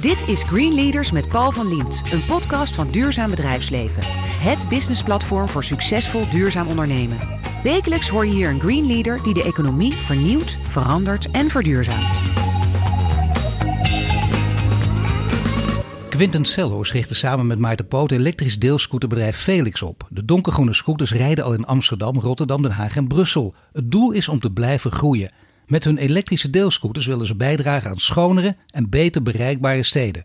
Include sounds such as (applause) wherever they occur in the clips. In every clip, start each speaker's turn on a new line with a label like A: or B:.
A: Dit is Green Leaders met Paul van Liemt, een podcast van Duurzaam Bedrijfsleven. Het businessplatform voor succesvol duurzaam ondernemen. Wekelijks hoor je hier een Green Leader die de economie vernieuwt, verandert en verduurzaamt.
B: Quinten Sellos richtte samen met Maarten Poot elektrisch deelscooterbedrijf Felix op. De donkergroene scooters rijden al in Amsterdam, Rotterdam, Den Haag en Brussel. Het doel is om te blijven groeien. Met hun elektrische deelscooters willen ze bijdragen aan schonere en beter bereikbare steden.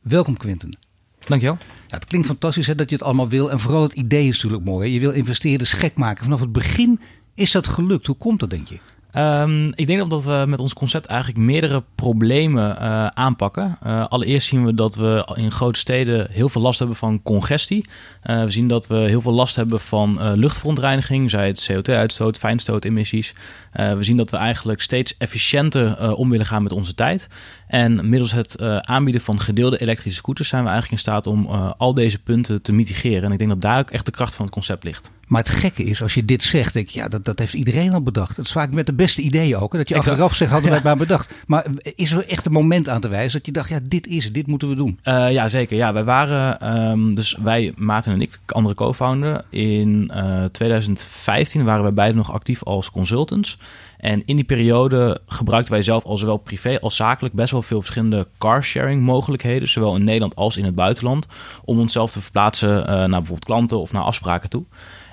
B: Welkom Quinten.
C: Dankjewel.
B: Ja, het klinkt fantastisch hè, dat je het allemaal wil en vooral het idee is natuurlijk mooi. Je wil investeerders gek maken. Vanaf het begin is dat gelukt. Hoe komt dat denk je?
C: Um, ik denk dat we met ons concept eigenlijk meerdere problemen uh, aanpakken. Uh, allereerst zien we dat we in grote steden heel veel last hebben van congestie. Uh, we zien dat we heel veel last hebben van luchtverontreiniging, zij het CO2-uitstoot, fijnstootemissies. we zien dat we eigenlijk steeds efficiënter om willen gaan met onze tijd. En middels het aanbieden van gedeelde elektrische scooters zijn we eigenlijk in staat om al deze punten te mitigeren. En ik denk dat daar ook echt de kracht van het concept ligt.
B: Maar het gekke is, als je dit zegt, denk je, ja, dat, dat heeft iedereen al bedacht. Het is vaak met de beste ideeën ook. Hè? Dat je exact. achteraf zegt, hadden wij het (laughs) maar bedacht. Maar is er echt een moment aan te wijzen dat je dacht, ja, dit is het, dit moeten we doen?
C: Uh, ja, zeker. Ja, wij waren, um, dus wij, Maarten en ik, andere co-founder, in uh, 2015 waren wij beide nog actief als consultants. En in die periode gebruikten wij zelf al zowel privé als zakelijk best wel veel verschillende carsharing mogelijkheden, zowel in Nederland als in het buitenland, om onszelf te verplaatsen uh, naar bijvoorbeeld klanten of naar afspraken toe.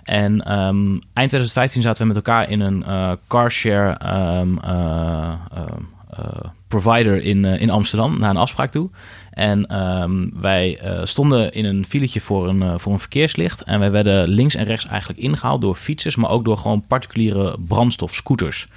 C: En um, eind 2015 zaten we met elkaar in een uh, carshare um, uh, uh, provider in, in Amsterdam naar een afspraak toe. En um, wij stonden in een filetje voor een, voor een verkeerslicht. En wij werden links en rechts eigenlijk ingehaald door fietsers, maar ook door gewoon particuliere brandstofscooters.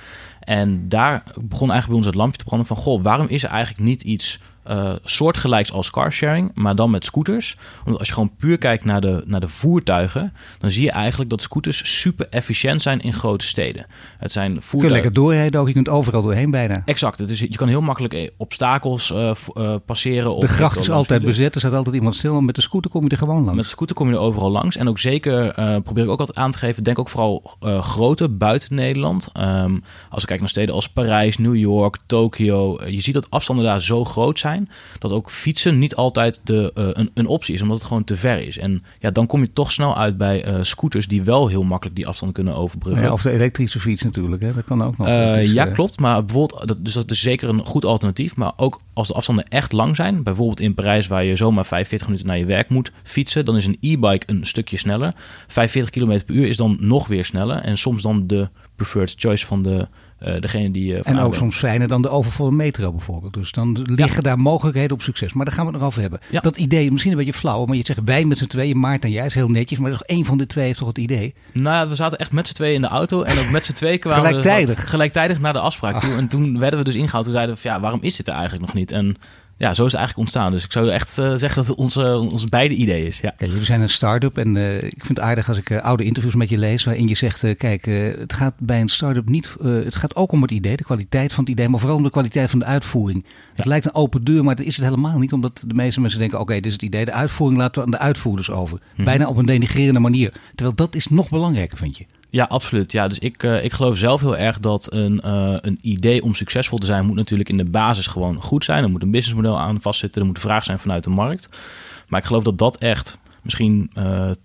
C: En daar begon eigenlijk bij ons het lampje te branden van... goh, waarom is er eigenlijk niet iets uh, soortgelijks als carsharing, maar dan met scooters. Omdat als je gewoon puur kijkt naar de, naar de voertuigen, dan zie je eigenlijk dat scooters super efficiënt zijn in grote steden. Het zijn voertuigen...
B: Je kunt lekker doorrijden ook, je kunt overal doorheen bijna.
C: Exact, het is, je kan heel makkelijk eh, obstakels uh, uh, passeren.
B: De gracht is altijd bezet, er staat altijd iemand stil. Met de scooter kom je er gewoon langs.
C: Met de scooter kom je er overal langs. En ook zeker, probeer ik ook altijd aan te geven, denk ook vooral grote buiten Nederland. Um, als ik kijk naar steden als Parijs, New York, Tokio, je ziet dat afstanden daar zo groot zijn dat ook fietsen niet altijd de, uh, een, een, optie is, omdat het gewoon te ver is. En ja, dan kom je toch snel uit bij uh, scooters die wel heel makkelijk die afstand kunnen overbruggen.
B: Ja, of de elektrische fiets natuurlijk, hè? dat kan ook nog.
C: Uh, ja, klopt. Maar bijvoorbeeld, dat, dus dat is zeker een goed alternatief. Maar ook als de afstanden echt lang zijn, bijvoorbeeld in Parijs waar je zomaar 45 minuten naar je werk moet fietsen, dan is een e-bike een stukje sneller. 45 km per uur is dan nog weer sneller. En soms dan de preferred choice van de degene die. Uh,
B: en ook soms fijner dan de overvolle metro bijvoorbeeld. Dus dan liggen daar mogelijkheden op succes. Maar daar gaan we het nog over hebben. Ja. Dat idee, misschien een beetje flauw, maar je zegt wij met z'n tweeën, Maarten en jij, is heel netjes. Maar toch één van de twee heeft toch het idee?
C: Nou, we zaten echt met z'n tweeën in de auto en ook met z'n tweeën kwamen
B: gelijktijdig.
C: We gelijktijdig naar de afspraak toe. En toen werden we dus ingehaald. Toen zeiden we van ja, waarom is dit er eigenlijk nog niet? En ja, zo is het eigenlijk ontstaan. Dus ik zou echt uh, zeggen dat het onze, onze beide idee is. Ja.
B: Kijk, jullie zijn een start-up en uh, ik vind het aardig als ik uh, oude interviews met je lees waarin je zegt, kijk, het gaat bij een start-up niet, het gaat ook om het idee, de kwaliteit van het idee, maar vooral om de kwaliteit van de uitvoering. Het lijkt een open deur, maar dat is het helemaal niet, omdat de meeste mensen denken, oké, okay, dit is het idee, de uitvoering laten we aan de uitvoerders over. Mhm. Bijna op een denigrerende manier. Terwijl dat is nog belangrijker, vind je.
C: Ja, absoluut. Ja, dus ik, uh, ik geloof zelf heel erg dat een, uh, een idee om succesvol te zijn, moet natuurlijk in de basis gewoon goed zijn. Er moet een businessmodel aan vastzitten, er moet vraag zijn vanuit de markt. Maar ik geloof dat dat echt misschien uh, eh,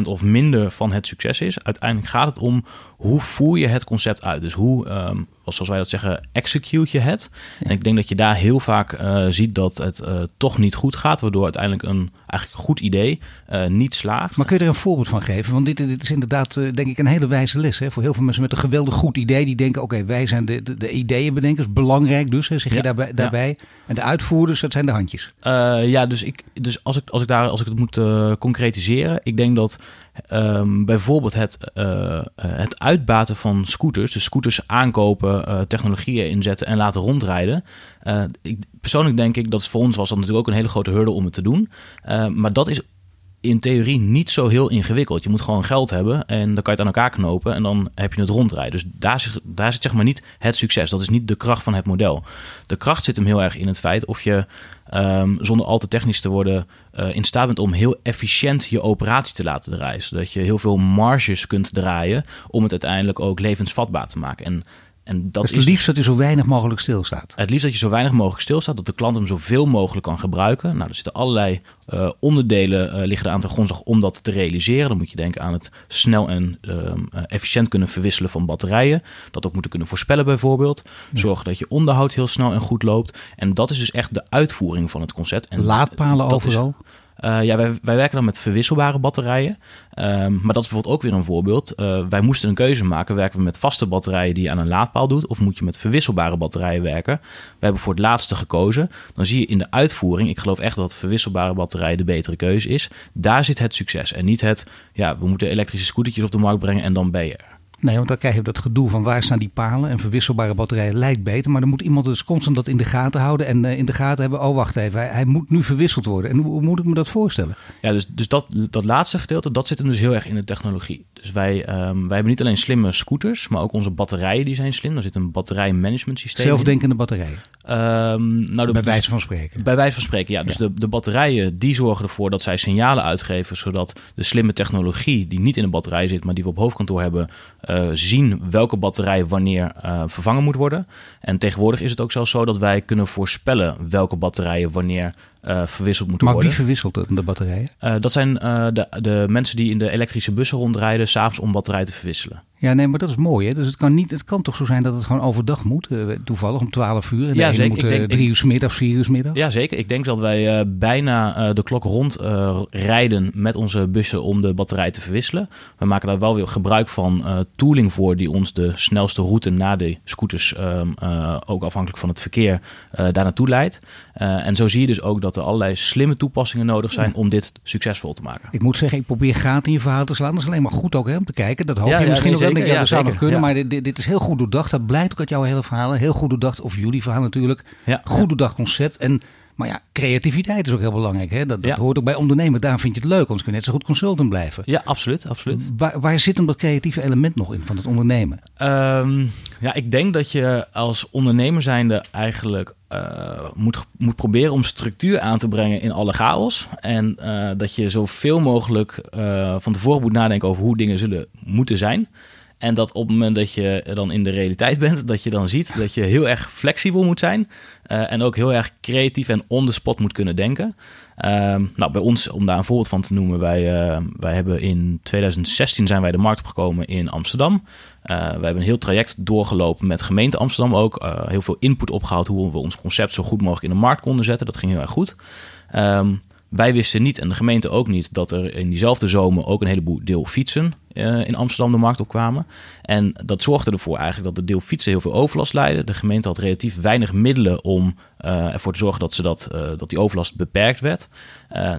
C: 10% of minder van het succes is. Uiteindelijk gaat het om hoe voer je het concept uit. Dus hoe, um, zoals wij dat zeggen, execute je het. En ik denk dat je daar heel vaak uh, ziet dat het uh, toch niet goed gaat, waardoor uiteindelijk een eigenlijk goed idee niet slaagt.
B: Maar kun je er een voorbeeld van geven? Want dit, dit is inderdaad, denk ik, een hele wijze les. Hè? Voor heel veel mensen met een geweldig goed idee, die denken, oké, okay, wij zijn de, de, de ideeënbedenkers, belangrijk dus, hè, zeg je daarbij, daarbij. En de uitvoerders, dat zijn de handjes.
C: ja, dus, ik, dus als, ik, als, ik daar, als ik het moet concretiseren, ik denk dat um, bijvoorbeeld het, uh, het uitbaten van scooters, dus scooters aankopen, uh, technologieën inzetten en laten rondrijden. Ik, persoonlijk denk ik dat voor ons was dat natuurlijk ook een hele grote hurdle om het te doen. maar dat is in theorie niet zo heel ingewikkeld. Je moet gewoon geld hebben en dan kan je het aan elkaar knopen en dan heb je het rondrijden. Dus daar, zit, daar zit zeg maar niet het succes. Dat is niet de kracht van het model. De kracht zit hem heel erg in het feit of je um, zonder al te technisch te worden uh, in staat bent om heel efficiënt je operatie te laten draaien. Zodat je heel veel marges kunt draaien om het uiteindelijk ook levensvatbaar te maken. En En dat
B: dus
C: is
B: het liefst dat hij zo weinig mogelijk stilstaat.
C: Het liefst dat je zo weinig mogelijk stilstaat, dat de klant hem zoveel mogelijk kan gebruiken. Nou, er zitten allerlei uh, onderdelen uh, liggen er aan ten grondslag om dat te realiseren. Dan moet je denken aan het snel en uh, efficiënt kunnen verwisselen van batterijen. Dat ook moeten kunnen voorspellen bijvoorbeeld. Zorgen dat je onderhoud heel snel en goed loopt. En dat is dus echt de uitvoering van het concept. En
B: Laadpalen overal?
C: Is, uh, ja, wij, wij, werken dan met verwisselbare batterijen. Um, maar dat is bijvoorbeeld ook weer een voorbeeld. Uh, wij moesten een keuze maken. Werken we met vaste batterijen die je aan een laadpaal doet? Of moet je met verwisselbare batterijen werken? We hebben voor het laatste gekozen. Dan zie je in de uitvoering, ik geloof echt dat verwisselbare batterijen de betere keuze is. Daar zit het succes. En niet het, ja, we moeten elektrische scootertjes op de markt brengen en dan ben je er.
B: Nee, want dan krijg je dat gedoe van waar staan die palen en verwisselbare batterijen lijkt beter. Maar dan moet iemand dus constant dat in de gaten houden en uh, in de gaten hebben. Oh, wacht even, hij, moet nu verwisseld worden. En hoe, hoe, moet ik me dat voorstellen?
C: Ja, dus, dus dat, dat laatste gedeelte, dat zit hem dus heel erg in de technologie. Dus wij, um, wij hebben niet alleen slimme scooters, maar ook onze batterijen die zijn slim. Daar zit een batterijmanagement systeem
B: Zelfdenkende batterijen?
C: Um, nou de,
B: bij wijze van spreken?
C: Bij wijze van spreken, ja. Dus ja. De, de batterijen die zorgen ervoor dat zij signalen uitgeven, zodat de slimme technologie die niet in de batterij zit, maar die we op hoofdkantoor hebben, uh, zien welke batterij wanneer uh, vervangen moet worden. En tegenwoordig is het ook zelfs zo dat wij kunnen voorspellen welke batterijen wanneer uh, verwisseld moeten
B: maar
C: worden.
B: Maar wie verwisselt de batterijen?
C: Uh, dat zijn uh, de, de mensen die in de elektrische bussen rondrijden, s'avonds om batterijen te verwisselen.
B: Ja, nee, maar dat is mooi. Hè? Dus het kan, niet, het kan toch zo zijn dat het gewoon overdag moet, toevallig om 12 uur. En
C: ja,
B: zeker. Moet,
C: ik denk,
B: drie uur middag, vier uur middag.
C: Ja, zeker. Ik denk dat wij bijna de klok rond rijden met onze bussen om de batterij te verwisselen. We maken daar wel weer gebruik van tooling voor die ons de snelste route naar de scooters, um, ook afhankelijk van het verkeer, daar naartoe leidt. en zo zie je dus ook dat er allerlei slimme toepassingen nodig zijn ja. om dit succesvol te maken.
B: Ik moet zeggen, ik probeer gaten in je verhaal te slaan. Dat is alleen maar goed ook hè, om te kijken. Dat hoop
C: ja,
B: je misschien
C: nee, zeker.
B: Ja, dat zou nog kunnen,
C: Ja.
B: maar dit, dit is heel goed doordacht. Dat blijkt ook uit jouw hele verhalen. Heel goed doordacht. Of jullie verhaal natuurlijk.
C: Ja.
B: Goed doordacht concept. En, maar ja, creativiteit is ook heel belangrijk. Hè? Dat, dat hoort ook bij ondernemen. Daar vind je het leuk. Anders kun je net zo goed consultant blijven.
C: Ja, absoluut. absoluut.
B: Waar, waar zit hem dat creatieve element nog in van het ondernemen?
C: Ehm, ja, ik denk dat je als ondernemer zijnde eigenlijk eh, moet, moet proberen om structuur aan te brengen in alle chaos. En eh, dat je zoveel mogelijk eh, van tevoren moet nadenken over hoe dingen zullen moeten zijn. En dat op het moment dat je dan in de realiteit bent, dat je dan ziet dat je heel erg flexibel moet zijn. eh, en ook heel erg creatief en on the spot moet kunnen denken. Ehm, nou, bij ons, om daar een voorbeeld van te noemen, wij, eh, wij hebben in 2016 zijn wij de markt opgekomen in Amsterdam. Eh, we hebben een heel traject doorgelopen met gemeente Amsterdam ook. Heel veel input opgehaald hoe we ons concept zo goed mogelijk in de markt konden zetten. Dat ging heel erg goed. Ehm, wij wisten niet, en de gemeente ook niet, dat er in diezelfde zomer ook een heleboel deel fietsen eh, in Amsterdam de markt opkwamen. En dat zorgde ervoor eigenlijk dat de deel fietsen heel veel overlast leidde. De gemeente had relatief weinig middelen om eh, ervoor te zorgen dat, ze dat, eh, dat die overlast beperkt werd.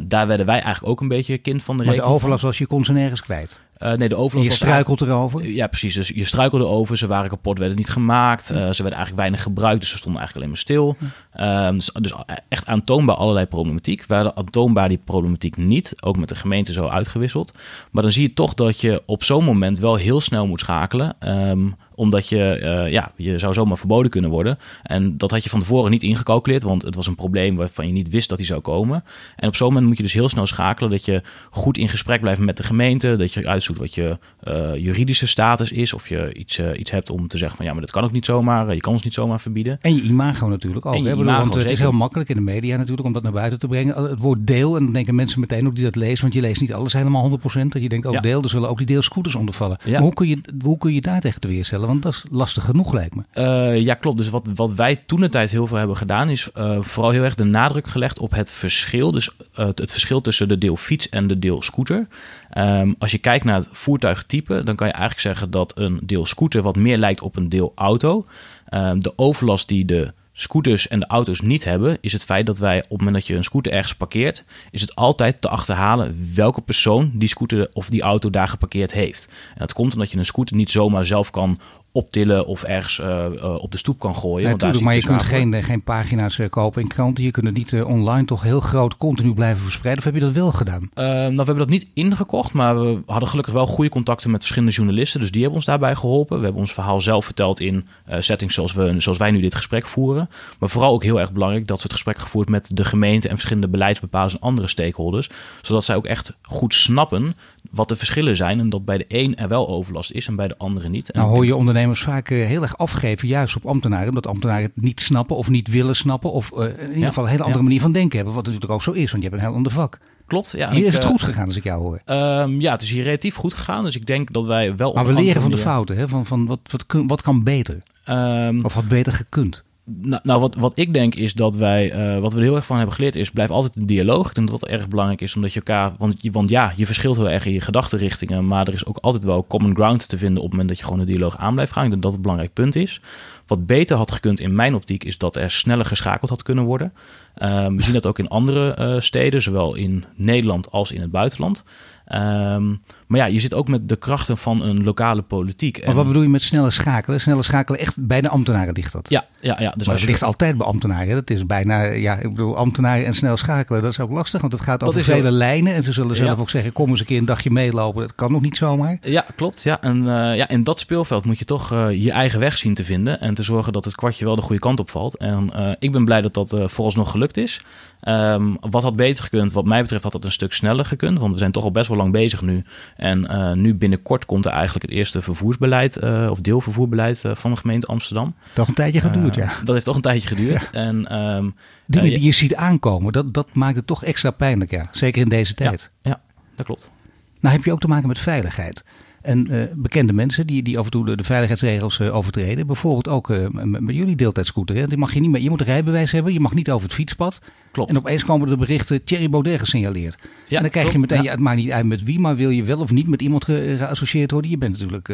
C: Daar werden wij eigenlijk ook een beetje kind van de
B: Maar de
C: rekening.
B: overlast was je kon ze nergens kwijt.
C: Eh, nee, de
B: En
C: overlast
B: je
C: was
B: struikelt erover.
C: ja, precies. Dus je struikelde over, ze waren kapot, werden niet gemaakt. Eh, ze werden eigenlijk weinig gebruikt, dus ze stonden eigenlijk alleen maar stil. Ehm, dus, dus echt aantoonbaar allerlei problematiek. We hadden aantoonbaar die problematiek niet, ook met de gemeente zo uitgewisseld. Maar dan zie je toch dat je op zo'n moment wel heel snel moet schakelen. ehm, omdat je, eh, ja, je zou zomaar verboden kunnen worden. En dat had je van tevoren niet ingecalculeerd, want het was een probleem waarvan je niet wist dat die zou komen. En op zo'n moment moet je dus heel snel schakelen dat je goed in gesprek blijft met de gemeente. Dat je uitzoekt wat je eh, juridische status is. Of je iets, eh, iets hebt om te zeggen van ja, maar dat kan ook niet zomaar. Je kan ons niet zomaar verbieden.
B: En je imago natuurlijk ook. Hè? Bedoel,
C: imago,
B: want het is heel makkelijk in de media natuurlijk om dat naar buiten te brengen. Het woord deel, en dan denken mensen meteen ook die dat lezen, want je leest niet alles helemaal 100%. Dat je denkt, oh
C: Ja.
B: deel, er zullen ook die deelscooters onder vallen.
C: Ja.
B: Maar hoe kun, je, hoe kun je daar tegen te weerstellen? Want dat is lastig genoeg lijkt me.
C: Eh, ja, klopt. Dus wat, wat wij toen de tijd heel veel hebben gedaan, is eh, vooral heel erg de nadruk gelegd op het verschil. Dus eh, het, verschil tussen de deel fiets en de deel scooter. Ehm, als je kijkt naar het voertuigtype, dan kan je eigenlijk zeggen dat een deel scooter wat meer lijkt op een deel auto. Ehm, de overlast die de scooters en de auto's niet hebben, is het feit dat wij op het moment dat je een scooter ergens parkeert, is het altijd te achterhalen welke persoon die scooter of die auto daar geparkeerd heeft. En dat komt omdat je een scooter niet zomaar zelf kan optillen of ergens eh, eh, op de stoep kan gooien. Want daar
B: maar je
C: te
B: kunt geen, eh, geen pagina's kopen in kranten. Je kunt het niet online toch heel groot continu blijven verspreiden. Of heb je dat wel gedaan?
C: Eh, nou, we hebben dat niet ingekocht, maar we hadden gelukkig wel goede contacten met verschillende journalisten. Dus die hebben ons daarbij geholpen. We hebben ons verhaal zelf verteld in settings zoals, we, zoals wij nu dit gesprek voeren. Maar vooral ook heel erg belangrijk dat ze het gesprek gevoerd met de gemeente en verschillende beleidsbepalers en andere stakeholders. Zodat zij ook echt goed snappen wat de verschillen zijn en dat bij de een er wel overlast is en bij de andere niet.
B: Nou hoor je ondernemers vaak eh, heel erg afgeven, juist op ambtenaren. Omdat ambtenaren het niet snappen of niet willen snappen. Of eh, in ieder
C: Ja.
B: geval een hele andere
C: Ja.
B: manier van denken hebben. Wat natuurlijk ook zo is, want je hebt een heel ander vak.
C: Klopt, ja.
B: Hier is het
C: eh,
B: goed gegaan als ik jou hoor.
C: ehm, ja, het is hier relatief goed gegaan. Dus ik denk dat wij wel. op
B: Maar we leren van de fouten. Hè? Van, van wat, wat, kun- wat kan beter?
C: Ehm,
B: Of had beter gekund?
C: Nou, nou wat, wat ik denk is dat wij, eh, wat we er heel erg van hebben geleerd, is blijf altijd een dialoog. Ik denk dat dat erg belangrijk is, omdat je elkaar, want, want ja, je verschilt heel erg in je gedachtenrichtingen, maar er is ook altijd wel common ground te vinden op het moment dat je gewoon een dialoog aan blijft gaan. Ik denk dat dat een belangrijk punt is. Wat beter had gekund in mijn optiek, is dat er sneller geschakeld had kunnen worden. Ehm, we zien dat ook in andere eh, steden, zowel in Nederland als in het buitenland. Ehm, maar ja, je zit ook met de krachten van een lokale politiek.
B: Maar wat bedoel je met sneller schakelen? Sneller schakelen, echt bij de ambtenaren ligt dat.
C: Ja, ja, ja. Dus
B: maar het
C: je-
B: ligt altijd bij ambtenaren. Dat is bijna, ja, ik bedoel, ambtenaren en snel schakelen, dat is ook lastig. Want het gaat over vele
C: heel-
B: lijnen. En ze zullen zelf
C: Ja.
B: ook zeggen, kom eens een keer een dagje meelopen. Dat kan nog niet zomaar.
C: Ja, klopt. Ja. En eh, ja, in dat speelveld moet je toch eh, je eigen weg zien te vinden. En te zorgen dat het kwartje wel de goede kant op valt. En eh, ik ben blij dat dat vooralsnog gelukt is. Ehm, wat had beter gekund? Wat mij betreft had dat een stuk sneller gekund. Want we zijn toch al best wel lang bezig nu. En eh, nu binnenkort komt er eigenlijk het eerste vervoersbeleid... eh, of deelvervoerbeleid eh, van de gemeente Amsterdam.
B: Toch een tijdje geduurd, ja.
C: Dat heeft toch een tijdje geduurd. En ehm,
B: Dingen die je ziet aankomen, dat, dat maakt het toch extra pijnlijk, ja. Zeker in deze tijd.
C: ja, dat klopt.
B: Nou heb je ook te maken met veiligheid. En eh, bekende mensen die, die af en toe de, de veiligheidsregels eh, overtreden. Bijvoorbeeld ook eh, met, met jullie deeltijdscooter. Hè? Die mag je, niet meer, je moet een rijbewijs hebben. Je mag niet over het fietspad.
C: Klopt.
B: En opeens komen er de berichten Thierry Baudet gesignaleerd.
C: Ja,
B: en dan krijg je meteen,
C: ja.
B: het maakt niet uit met wie. Maar wil je wel of niet met iemand ge- geassocieerd worden. Je bent natuurlijk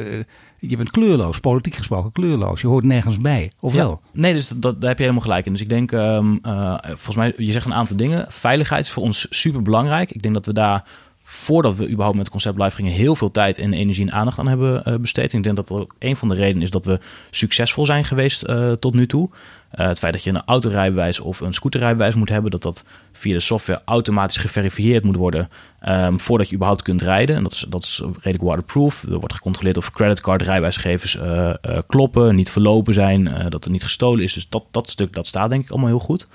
B: je bent kleurloos. Politiek gesproken kleurloos. Je hoort nergens bij. Of
C: Ja.
B: wel?
C: Nee, dus dat, daar heb je helemaal gelijk in. Dus ik denk, ehm, eh, volgens mij, je zegt een aantal dingen. Veiligheid is voor ons super belangrijk. Ik denk dat we daar, voordat we überhaupt met het concept live gingen, heel veel tijd en energie en aandacht aan hebben eh, besteed. Ik denk dat dat ook een van de redenen is dat we succesvol zijn geweest eh, tot nu toe. Eh, het feit dat je een autorijbewijs of een scooterrijbewijs moet hebben, dat dat via de software automatisch geverifieerd moet worden ehm, voordat je überhaupt kunt rijden. En dat is, dat is redelijk waterproof. Er wordt gecontroleerd of creditcard rijbewijsgevers eh, kloppen, niet verlopen zijn, dat er niet gestolen is. Dus dat, dat stuk dat staat denk ik allemaal heel goed.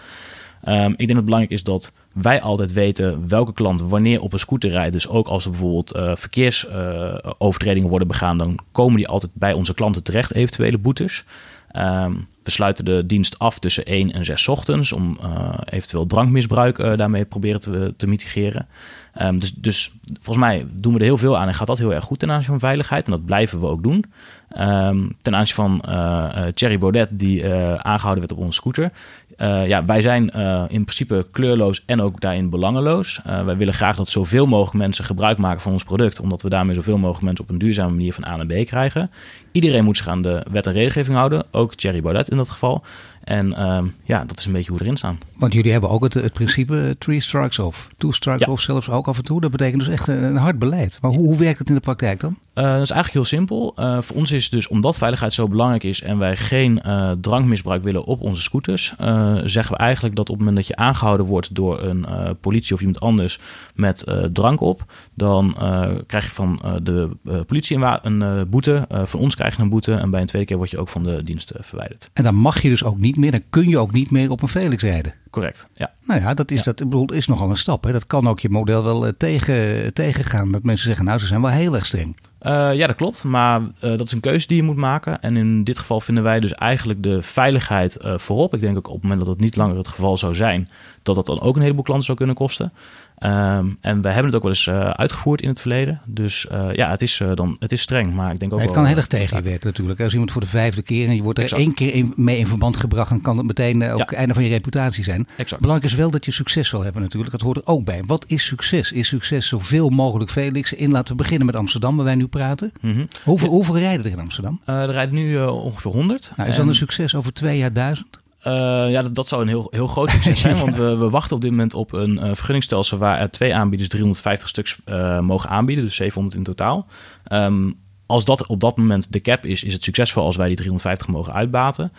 C: Ehm, ik denk dat het belangrijk is dat wij altijd weten welke klant wanneer op een scooter rijdt. Dus ook als er bijvoorbeeld eh, verkeersovertredingen worden begaan, dan komen die altijd bij onze klanten terecht, eventuele boetes. Ehm, we sluiten de dienst af tussen 1 en 6 ochtends om eh, eventueel drankmisbruik eh, daarmee proberen te, te mitigeren. Ehm, dus, dus volgens mij doen we er heel veel aan en gaat dat heel erg goed ten aanzien van veiligheid. En dat blijven we ook doen. Ehm, ten aanzien van eh, Thierry Baudet, die eh, aangehouden werd op onze scooter. Eh, ja, wij zijn eh, in principe kleurloos en ook daarin belangeloos. Eh, wij willen graag dat zoveel mogelijk mensen gebruik maken van ons product, omdat we daarmee zoveel mogelijk mensen op een duurzame manier van A naar B krijgen. Iedereen moet zich aan de wet en regelgeving houden, ook Thierry Baudet in dat geval. En ehm, ja, dat is een beetje hoe we erin staan.
B: Want jullie hebben ook het, het principe eh, three strikes off. Two strikes
C: Ja.
B: off zelfs ook af en toe. Dat betekent dus echt een, een hard beleid. Maar hoe, hoe werkt het in de praktijk dan?
C: Eh, dat is eigenlijk heel simpel. Eh, voor ons is dus, omdat veiligheid zo belangrijk is en wij geen drankmisbruik willen op onze scooters, zeggen we eigenlijk dat op het moment dat je aangehouden wordt door een politie of iemand anders met drank op, dan eh, krijg je van eh, de eh, politie een, een boete. Van ons krijg je een boete en bij een tweede keer word je ook van de dienst verwijderd.
B: En dan mag je dus ook niet meer, dan kun je ook niet meer op een Felix rijden.
C: Correct, ja.
B: Nou ja, dat is, dat, ik bedoel, is nogal een stap. Hè? Dat kan ook je model wel tegen, tegengaan. Dat mensen zeggen, nou, ze zijn wel heel erg streng.
C: Ja, dat klopt. Maar dat is een keuze die je moet maken. En in dit geval vinden wij dus eigenlijk de veiligheid voorop. Ik denk ook op het moment dat dat niet langer het geval zou zijn, dat dat dan ook een heleboel klanten zou kunnen kosten. Ehm, en we hebben het ook wel eens eh, uitgevoerd in het verleden. Dus eh, ja, het is, eh, dan, het is streng. Maar ik denk ook
B: Maar het
C: wel,
B: kan heel erg tegen je werken natuurlijk. Als iemand voor de vijfde keer en je wordt er
C: Exact.
B: één keer in- mee in verband gebracht, dan kan het meteen ook
C: Ja.
B: einde van je reputatie zijn.
C: Exact.
B: Belangrijk is wel dat je succes wil hebben natuurlijk. Dat hoort er ook bij. Wat is succes? Is succes zoveel mogelijk Felix? In laten we beginnen met Amsterdam, waar wij nu praten.
C: Mhm.
B: Hoeveel, hoeveel rijden er in Amsterdam?
C: Er rijden nu ongeveer 100.
B: Nou, is
C: En,
B: dan een succes over twee jaar duizend?
C: Eh, ja, dat, dat zou een heel, heel groot succes zijn. (laughs) Want we, we wachten op dit moment op een eh, vergunningstelsel waar twee aanbieders 350 stuks eh, mogen aanbieden. Dus 700 in totaal. Ehm, als dat op dat moment de cap is, is het succesvol als wij die 350 mogen uitbaten.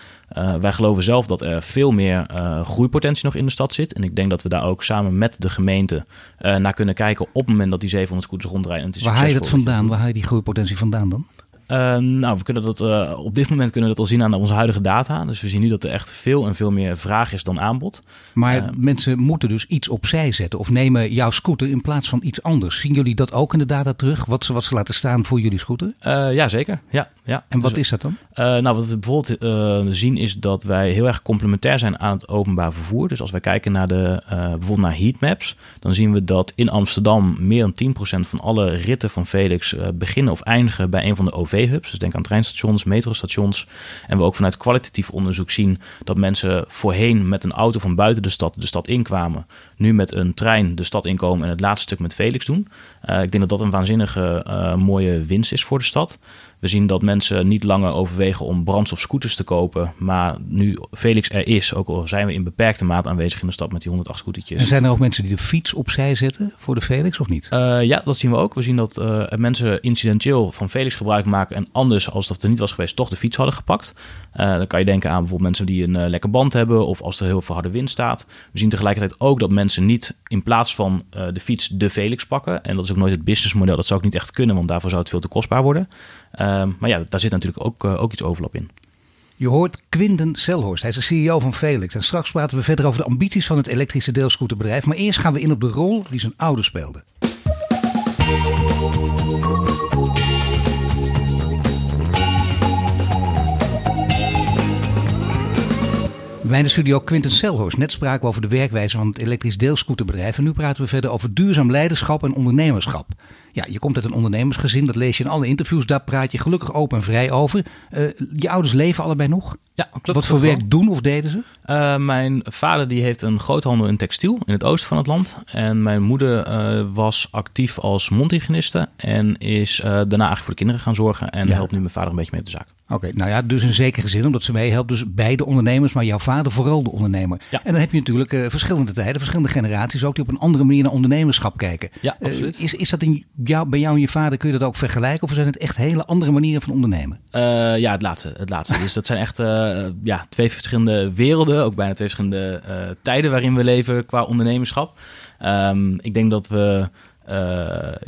C: Wij geloven zelf dat er veel meer groeipotentie nog in de stad zit. En ik denk dat we daar ook samen met de gemeente naar kunnen kijken op het moment dat die 700 scooters rondrijden. En het is
B: Waar haal je dat
C: succesvol
B: vandaan? Waar haal je die groeipotentie vandaan dan?
C: Uh, nou, we kunnen dat, uh, op dit moment kunnen we dat al zien aan onze huidige data. Dus we zien nu dat er echt veel en veel meer vraag is dan aanbod.
B: Maar uh, mensen moeten dus iets opzij zetten of nemen jouw scooter in plaats van iets anders. Zien jullie dat ook in de data terug? Wat ze, wat ze laten staan voor jullie scooter?
C: ja, zeker. Ja, ja.
B: En wat dus, is dat dan?
C: nou, wat we bijvoorbeeld zien is dat wij heel erg complementair zijn aan het openbaar vervoer. Dus als wij kijken naar de, bijvoorbeeld naar heatmaps, dan zien we dat in Amsterdam meer dan 10% van alle ritten van Felix beginnen of eindigen bij een van de OV-hubs. Dus denk aan treinstations, metrostations. En we ook vanuit kwalitatief onderzoek zien dat mensen voorheen met een auto van buiten de stad de stad inkwamen. Nu met een trein de stad inkomen en het laatste stuk met Felix doen. Uh, ik denk dat dat een waanzinnige uh, mooie winst is voor de stad. We zien dat mensen niet langer overwegen om brandstofscooters te kopen. Maar nu Felix er is, ook al zijn we in beperkte mate aanwezig in de stad met die 108 scootertjes.
B: En zijn er ook mensen die de fiets opzij zetten voor de Felix of niet?
C: Uh, ja, dat zien we ook. We zien dat uh, mensen incidenteel van Felix gebruik maken en anders als dat er niet was geweest toch de fiets hadden gepakt. Uh, dan kan je denken aan bijvoorbeeld mensen die een lekker band hebben of als er heel veel harde wind staat. We zien tegelijkertijd ook dat mensen niet in plaats van de fiets de Felix pakken. En dat is ook nooit het businessmodel. Dat zou ook niet echt kunnen, want daarvoor zou het veel te kostbaar worden. Maar ja, daar zit natuurlijk ook, uh, ook iets overlap in.
B: Je hoort Quinten Selhorst, hij is de CEO van Felix. En straks praten we verder over de ambities van het elektrische deelscooterbedrijf. Maar eerst gaan we in op de rol die zijn ouder speelde. Bij de studio Quinten Selhorst. Net spraken we over de werkwijze van het elektrisch deelscooterbedrijf. En nu praten we verder over duurzaam leiderschap en ondernemerschap. Ja, je komt uit een ondernemersgezin, dat lees je in alle interviews. Daar praat je gelukkig open en vrij over. Uh, je ouders leven allebei nog?
C: Ja, klopt.
B: Wat voor werk doen of deden ze?
C: Uh, mijn vader die heeft een groothandel in textiel in het oosten van het land. En mijn moeder uh, was actief als mondhygiëniste. En is daarna eigenlijk voor de kinderen gaan zorgen. En ja. helpt nu mijn vader een beetje mee op de zaak.
B: Oké, nou ja, dus in zekere zin, omdat ze meehelpt. Dus beide ondernemers, maar jouw vader vooral de ondernemer.
C: Ja.
B: En dan heb je natuurlijk uh, verschillende tijden, verschillende generaties ook die op een andere manier naar ondernemerschap kijken.
C: Ja, absoluut.
B: Uh, is, is dat in jou, bij jou en je vader, kun je dat ook vergelijken? Of zijn het echt hele andere manieren van ondernemen?
C: Uh, ja, het laatste. Het laatste. dus dat zijn echt ja, twee verschillende werelden, ook bijna twee verschillende tijden waarin we leven qua ondernemerschap. Um, ik denk dat we uh,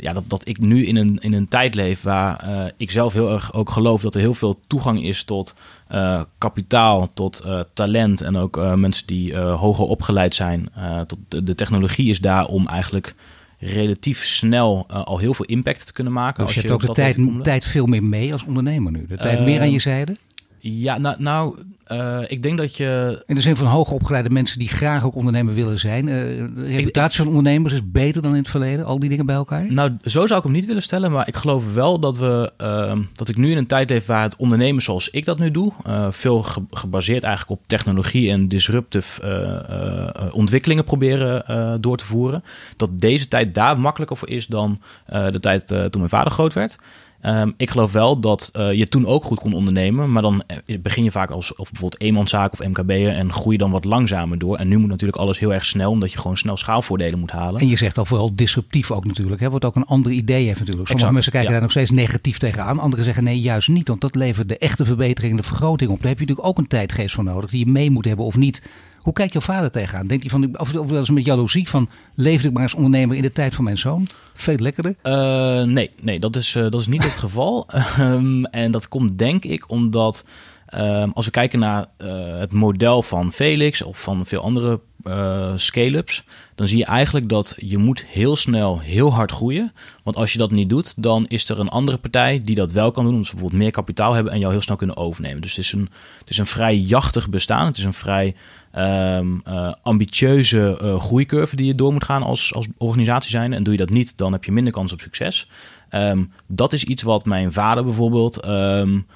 C: ja, dat, dat ik nu in een, in een tijd leef waar uh, ik zelf heel erg ook geloof dat er heel veel toegang is tot uh, kapitaal, tot talent en ook mensen die hoger opgeleid zijn. tot de, de, technologie is daar om eigenlijk relatief snel al heel veel impact te kunnen maken.
B: Dus als je, hebt ook de tijd, tijd veel meer mee als ondernemer nu? De tijd meer aan je zijde?
C: Ja, nou, nou uh, ik denk dat je.
B: In de zin van hoogopgeleide mensen die graag ook ondernemer willen zijn. Uh, de reputatie van ondernemers is beter dan in het verleden. Al die dingen bij elkaar.
C: Nou, zo zou ik hem niet willen stellen. Maar ik geloof wel dat we. Uh, dat ik nu in een tijd leef waar het ondernemen zoals ik dat nu doe. veel ge gebaseerd eigenlijk op technologie en disruptive ontwikkelingen proberen door te voeren. Dat deze tijd daar makkelijker voor is dan de tijd toen mijn vader groot werd. Um, ik geloof wel dat uh, je toen ook goed kon ondernemen. Maar dan begin je vaak als of bijvoorbeeld eenmanszaak of MKB'er en groei je dan wat langzamer door. En nu moet natuurlijk alles heel erg snel, omdat je gewoon snel schaalvoordelen moet halen.
B: En je zegt al vooral disruptief ook natuurlijk. Hè? Wat ook een ander idee heeft natuurlijk. Sommige mensen kijken ja. daar nog steeds negatief tegenaan. Anderen zeggen nee, juist niet. Want dat levert de echte verbetering, de vergroting op. Daar heb je natuurlijk ook een tijdgeest voor nodig. Die je mee moet hebben of niet. Hoe kijkt jouw vader tegenaan? Denkt hij van, of, of wel eens met jaloezie van, leefde ik maar als ondernemer in de tijd van mijn zoon? Veel lekkerder?
C: Uh, nee, nee dat, is, uh, dat is niet het geval. um, (laughs) en dat komt denk ik omdat, um, als we kijken naar uh, het model van Felix of van veel andere scale-ups, dan zie je eigenlijk dat je moet heel snel heel hard groeien. Want als je dat niet doet, dan is er een andere partij die dat wel kan doen. Omdat ze bijvoorbeeld meer kapitaal hebben en jou heel snel kunnen overnemen. Dus het is een, het is een vrij jachtig bestaan. Het is een vrij um, uh, ambitieuze uh, groeicurve die je door moet gaan als, als organisatie zijn. En doe je dat niet, dan heb je minder kans op succes. Um, dat is iets wat mijn vader bijvoorbeeld um,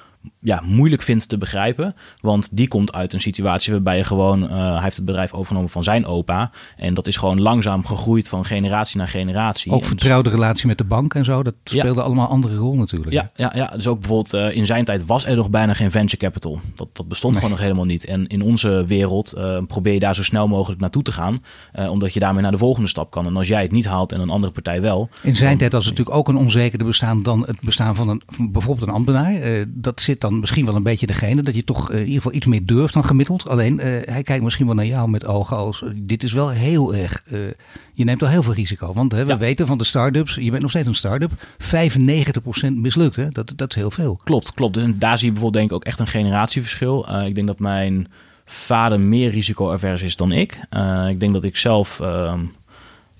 C: ja, moeilijk vindt te begrijpen. Want die komt uit een situatie waarbij je gewoon... Uh, hij heeft het bedrijf overgenomen van zijn opa. En dat is gewoon langzaam gegroeid van generatie naar generatie.
B: Ook vertrouwde relatie met de bank en zo. Dat speelde ja. allemaal andere rol natuurlijk.
C: Ja, ja, ja. dus ook bijvoorbeeld uh, in zijn tijd was er nog bijna geen venture capital. Dat, dat bestond nee. gewoon nog helemaal niet. En in onze wereld uh, probeer je daar zo snel mogelijk naartoe te gaan. omdat je daarmee naar de volgende stap kan. En als jij het niet haalt en een andere partij wel...
B: In zijn dan, tijd was het natuurlijk ook een onzekerder bestaan dan het bestaan van, een, van bijvoorbeeld een ambtenaar. dat zit zit dan misschien wel een beetje degene dat je toch in ieder geval iets meer durft dan gemiddeld. Alleen hij kijkt misschien wel naar jou met ogen als dit is wel heel erg. je neemt wel heel veel risico. Want hè, we weten van de start-ups, je bent nog steeds een start-up, 95% mislukt. Hè? Dat, dat is heel veel.
C: Klopt, klopt. En daar zie je bijvoorbeeld denk ik ook echt een generatieverschil. ik denk dat mijn vader meer risico-avers is dan ik. ik denk dat ik zelf. Ehm,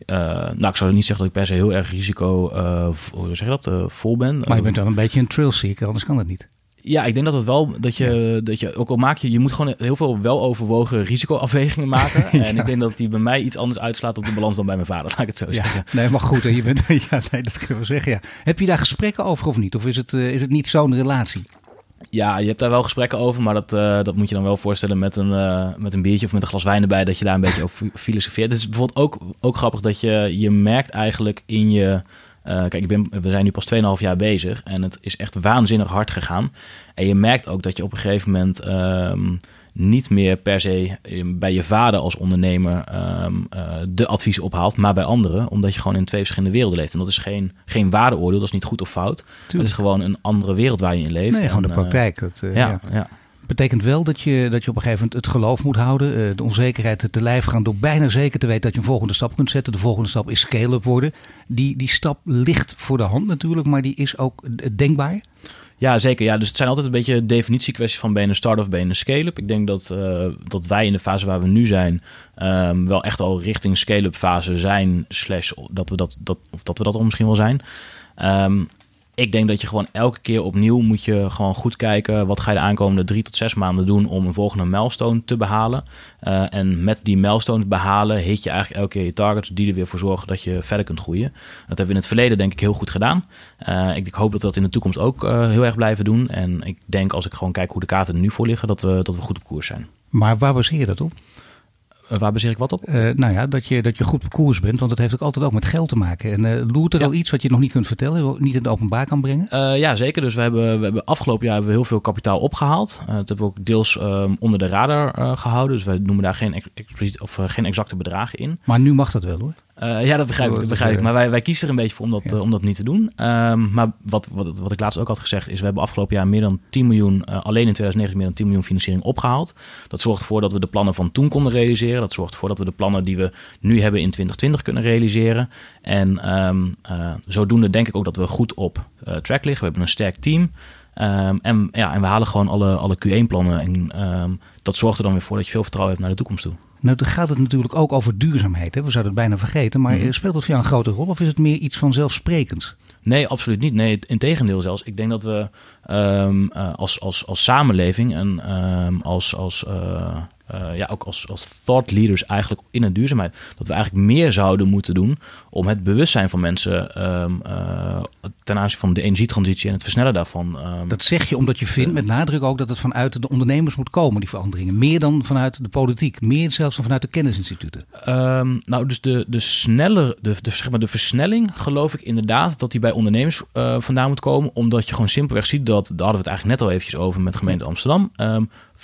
C: uh, nou, ik zou niet zeggen dat ik per se heel erg risico, uh, hoe zeg je dat, uh, vol ben.
B: Maar je bent dan een beetje een trail seeker, anders kan dat niet.
C: Ja, ik denk dat het wel dat je, dat je ook al maak je, je moet gewoon heel veel wel overwogen risicoafwegingen maken. (laughs) En ik denk dat die bij mij iets anders uitslaat op de balans dan bij mijn vader, laat ik het zo zeggen.
B: Nee, maar goed, je bent, (laughs) ja, nee, dat kunnen we zeggen. Ja. Heb je daar gesprekken over of niet? Of is het, is het niet zo'n relatie?
C: Ja, je hebt daar wel gesprekken over, maar dat, uh, dat moet je dan wel voorstellen met een, uh, met een biertje of met een glas wijn erbij, dat je daar een beetje over filosofeert. Het is bijvoorbeeld ook, ook grappig dat je, je merkt eigenlijk in je. Uh, kijk, ik ben, we zijn nu pas 2,5 jaar bezig en het is echt waanzinnig hard gegaan. En je merkt ook dat je op een gegeven moment. Um, niet meer per se ehm, bij je vader als ondernemer ehm, eh, de advies ophaalt, maar bij anderen, omdat je gewoon in twee verschillende werelden leeft. En dat is geen, geen waardeoordeel, dat is niet goed of fout. Het is gewoon een andere wereld waar je in leeft.
B: Nee, gewoon de praktijk. Dat, uh, ja, ja. Betekent wel dat je, dat je op een gegeven moment het geloof moet houden, uh, de onzekerheid te lijf gaan door bijna zeker te weten dat je een volgende stap kunt zetten. De volgende stap is scale-up worden. Die, die stap ligt voor de hand natuurlijk, maar die is ook denkbaar.
C: Ja, zeker. Ja, dus het zijn altijd een beetje definitiekwesties van ben je een start of ben je een scale-up. Ik denk dat, uh, dat wij in de fase waar we nu zijn um, wel echt al richting scale-up fase zijn. Slash dat we dat, dat, of dat we dat al misschien wel zijn. Um, ik denk dat je gewoon elke keer opnieuw moet je gewoon goed kijken. Wat ga je de aankomende drie tot zes maanden doen om een volgende milestone te behalen. Uh, en met die milestones behalen hit je eigenlijk elke keer je targets die er weer voor zorgen dat je verder kunt groeien. Dat hebben we in het verleden denk ik heel goed gedaan. Uh, ik, hoop dat we dat in de toekomst ook uh, heel erg blijven doen. En ik denk als ik gewoon kijk hoe de kaarten er nu voor liggen, dat we, dat we goed op koers zijn.
B: Maar waar baseer je dat op?
C: Eh, waar baseer ik wat op?
B: Uh, nou ja, dat je, dat je goed op koers bent, want dat heeft ook altijd ook met geld te maken. En uh, loert er al iets wat je nog niet kunt vertellen, niet in het openbaar kan brengen?
C: Uh, ja, zeker. Dus we hebben, we hebben afgelopen jaar hebben we heel veel kapitaal opgehaald. dat hebben we ook deels um, onder de radar gehouden. Dus wij noemen daar geen, expliciet, of, geen exacte bedragen in.
B: Maar nu mag dat wel hoor.
C: Uh, ja, dat begrijp ik. Dat begrijp ik. Maar wij, wij kiezen er een beetje voor om dat, ja. uh, om dat niet te doen. Um, maar wat, wat, wat ik laatst ook had gezegd is... we hebben afgelopen jaar meer dan 10 miljoen... Uh, alleen in 2019 meer dan 10 miljoen financiering opgehaald. Dat zorgt ervoor dat we de plannen van toen konden realiseren. Dat zorgt ervoor dat we de plannen die we nu hebben in 2020 kunnen realiseren. En um, zodoende denk ik ook dat we goed op track liggen. We hebben een sterk team. Um, en, ja, en we halen gewoon alle, alle Q1-plannen. En dat zorgt er dan weer voor dat je veel vertrouwen hebt naar de toekomst toe.
B: Nou, dan gaat het natuurlijk ook over duurzaamheid. Hè? We zouden het bijna vergeten. Maar mm. speelt dat voor jou een grote rol of is het meer iets vanzelfsprekends?
C: Nee, absoluut niet. Nee, in tegendeel zelfs. Ik denk dat we um, uh, als, als, als samenleving en um, als, als, uh, uh, ja, ook als, als thought leaders eigenlijk in de duurzaamheid, dat we eigenlijk meer zouden moeten doen om het bewustzijn van mensen um, uh, ten aanzien van de energietransitie en het versnellen daarvan.
B: Um, dat zeg je omdat je vindt met nadruk ook dat het vanuit de ondernemers moet komen, die veranderingen. Meer dan vanuit de politiek, meer zelfs dan vanuit de kennisinstituten.
C: Um, nou, dus de, de snelle, de, de, zeg maar de versnelling geloof ik inderdaad dat die bij ondernemers uh, vandaan moet komen, omdat je gewoon simpelweg ziet dat, daar hadden we het eigenlijk net al eventjes over met gemeente Amsterdam.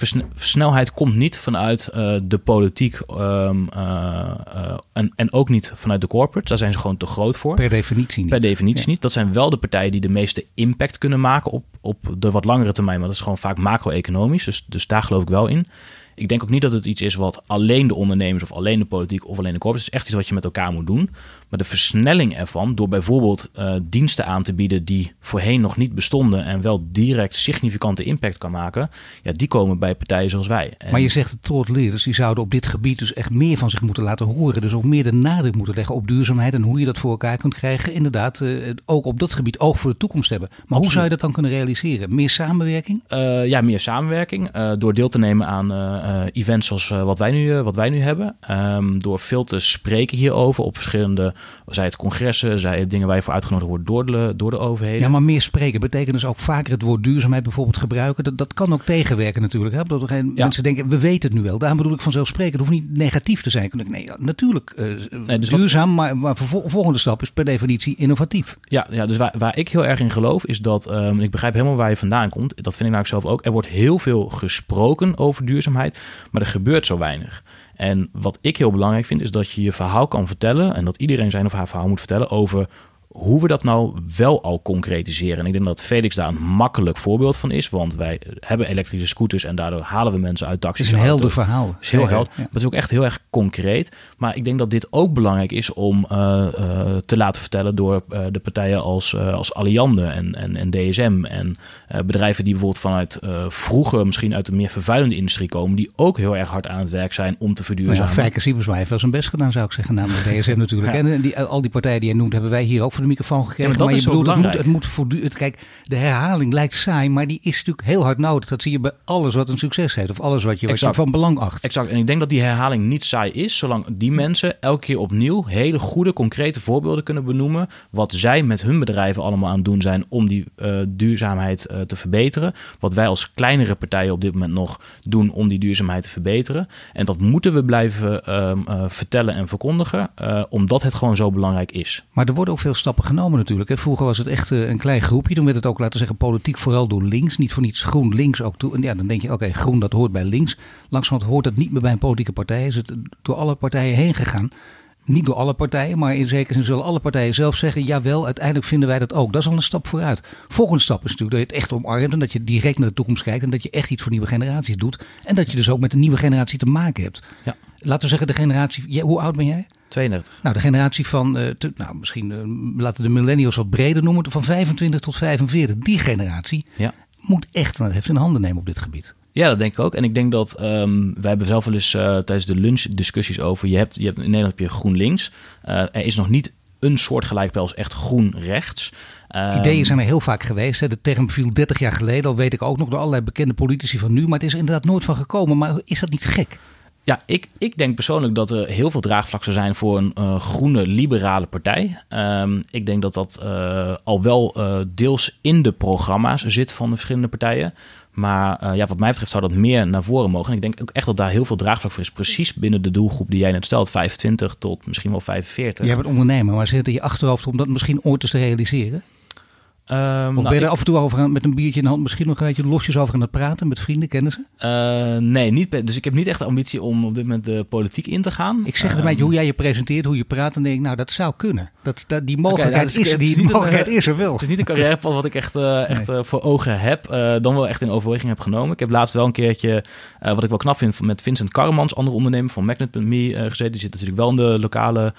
C: Um, snelheid komt niet vanuit uh, de politiek um, uh, uh, en, en ook niet vanuit de corporate. Daar zijn ze gewoon te groot voor.
B: Per definitie niet.
C: Per definitie ja. niet. Dat zijn wel de partijen die de meeste impact kunnen maken op, op de wat langere termijn. Maar dat is gewoon vaak macro-economisch. Dus, dus daar geloof ik wel in. Ik denk ook niet dat het iets is wat alleen de ondernemers of alleen de politiek of alleen de corporate. Het is echt iets wat je met elkaar moet doen. Maar de versnelling ervan, door bijvoorbeeld uh, diensten aan te bieden die voorheen nog niet bestonden en wel direct significante impact kan maken, ja, die komen bij partijen zoals wij.
B: En maar je zegt de trot leerders, die zouden op dit gebied dus echt meer van zich moeten laten horen. Dus ook meer de nadruk moeten leggen op duurzaamheid en hoe je dat voor elkaar kunt krijgen. Inderdaad, uh, ook op dat gebied oog voor de toekomst hebben. Maar Absoluut. hoe zou je dat dan kunnen realiseren? Meer samenwerking?
C: Uh, ja, meer samenwerking. door deel te nemen aan events zoals wat, wij nu, wat wij nu hebben. Um, door veel te spreken hierover op verschillende zij het congressen, zij het dingen waar je voor uitgenodigd wordt door de, door de overheden.
B: Ja, maar meer spreken betekent dus ook vaker het woord duurzaamheid bijvoorbeeld gebruiken. Dat, dat kan ook tegenwerken natuurlijk. Hè? Dat ja. Mensen denken, we weten het nu wel. Daarom bedoel ik vanzelfsprekend. Het hoeft niet negatief te zijn. Nee, ja, natuurlijk uh, nee, dus duurzaam, wat... maar, maar de volgende stap is per definitie innovatief.
C: Ja, ja dus waar, waar ik heel erg in geloof is dat, um, ik begrijp helemaal waar je vandaan komt. Dat vind ik nou zelf ook. Er wordt heel veel gesproken over duurzaamheid, maar er gebeurt zo weinig. En wat ik heel belangrijk vind, is dat je je verhaal kan vertellen. En dat iedereen zijn of haar verhaal moet vertellen over hoe we dat nou wel al concretiseren. En ik denk dat Felix daar een makkelijk voorbeeld van is. Want wij hebben elektrische scooters en daardoor halen we mensen uit taxis.
B: Het is een helder verhaal. Het
C: is heel helder. Ja. Dat is ook echt heel erg concreet. Maar ik denk dat dit ook belangrijk is om uh, uh, te laten vertellen door uh, de partijen als, als Alliande en, en, en DSM. En bedrijven die bijvoorbeeld vanuit vroeger misschien uit de meer vervuilende industrie komen. Die ook heel erg hard aan het werk zijn om te verduurzamen.
B: Nou ja, Fijker Siebersma heeft wel zijn best gedaan zou ik zeggen. Namelijk DSM natuurlijk. Ja. En die, al die partijen die je noemt hebben wij hier ook voor de microfoon gekregen.
C: Ja, maar,
B: je
C: bedoelt,
B: het moet, het moet voortdurend. Kijk, de herhaling lijkt saai, maar die is natuurlijk heel hard nodig. Dat zie je bij alles wat een succes heeft. Of alles wat je, wat je van belang acht.
C: Exact. En ik denk dat die herhaling niet saai is, zolang die mensen elke keer opnieuw hele goede, concrete voorbeelden kunnen benoemen. Wat zij met hun bedrijven allemaal aan het doen zijn om die uh, duurzaamheid uh, te verbeteren. Wat wij als kleinere partijen op dit moment nog doen om die duurzaamheid te verbeteren. En dat moeten we blijven uh, vertellen en verkondigen, omdat het gewoon zo belangrijk is.
B: Maar er worden ook veel stappen genomen natuurlijk. Hè. Vroeger was het echt een klein groepje. Toen werd het ook, laten zeggen, politiek vooral door links. Niet voor niets groen links ook toe. En ja, dan denk je, oké, groen dat hoort bij links. Langzamerhand hoort het niet meer bij een politieke partij. Is het door alle partijen heen gegaan. Niet door alle partijen, maar in zekere zin zullen alle partijen zelf zeggen: jawel, uiteindelijk vinden wij dat ook. Dat is al een stap vooruit. Volgende stap is natuurlijk dat je het echt omarmt en dat je direct naar de toekomst kijkt en dat je echt iets voor nieuwe generaties doet. En dat je dus ook met een nieuwe generatie te maken hebt.
C: Ja.
B: Laten we zeggen, de generatie. hoe oud ben jij?
C: 32.
B: Nou, de generatie van, uh, te, nou, misschien uh, laten we de millennials wat breder noemen, van 25 tot 45. Die generatie
C: ja.
B: moet echt het heft in handen nemen op dit gebied.
C: Ja, dat denk ik ook. En ik denk dat um, wij hebben zelf wel eens uh, tijdens de lunch discussies over. Je hebt, je hebt in Nederland heb je GroenLinks. Er is nog niet een soort gelijkspel als echt groen rechts.
B: Um, Ideeën zijn er heel vaak geweest. Hè. De term viel 30 jaar geleden, al weet ik ook nog door allerlei bekende politici van nu. Maar het is er inderdaad nooit van gekomen. Maar is dat niet gek?
C: Ja, ik, ik denk persoonlijk dat er heel veel draagvlak zou zijn voor een uh, groene liberale partij. Um, ik denk dat dat uh, al wel uh, deels in de programma's zit van de verschillende partijen. Maar ja, wat mij betreft zou dat meer naar voren mogen. En ik denk ook echt dat daar heel veel draagvlak voor is. Precies binnen de doelgroep die jij net stelt. 25 tot misschien wel 45.
B: Jij bent ondernemer, maar zit in je achterhoofd om dat misschien ooit eens te realiseren?
C: Um,
B: of ben je er af en toe over aan, met een biertje in de hand misschien nog een beetje losjes over aan het praten met vrienden, kennissen?
C: Uh, nee, niet, dus ik heb niet echt de ambitie om op dit moment de politiek in te gaan.
B: Ik zeg um, een beetje hoe jij je presenteert, hoe je praat en denk ik, nou dat zou kunnen. Dat, dat, die mogelijkheid okay, nou, is, is, er, die mogelijkheid een, is er wel.
C: Het is niet een carrièrepad wat ik echt, uh, echt nee. uh, voor ogen heb, dan wel echt in overweging heb genomen. Ik heb laatst wel een keertje, wat ik wel knap vind, met Vincent Karremans, andere ondernemer van Magnet.me gezeten. Die zit natuurlijk wel in de lokale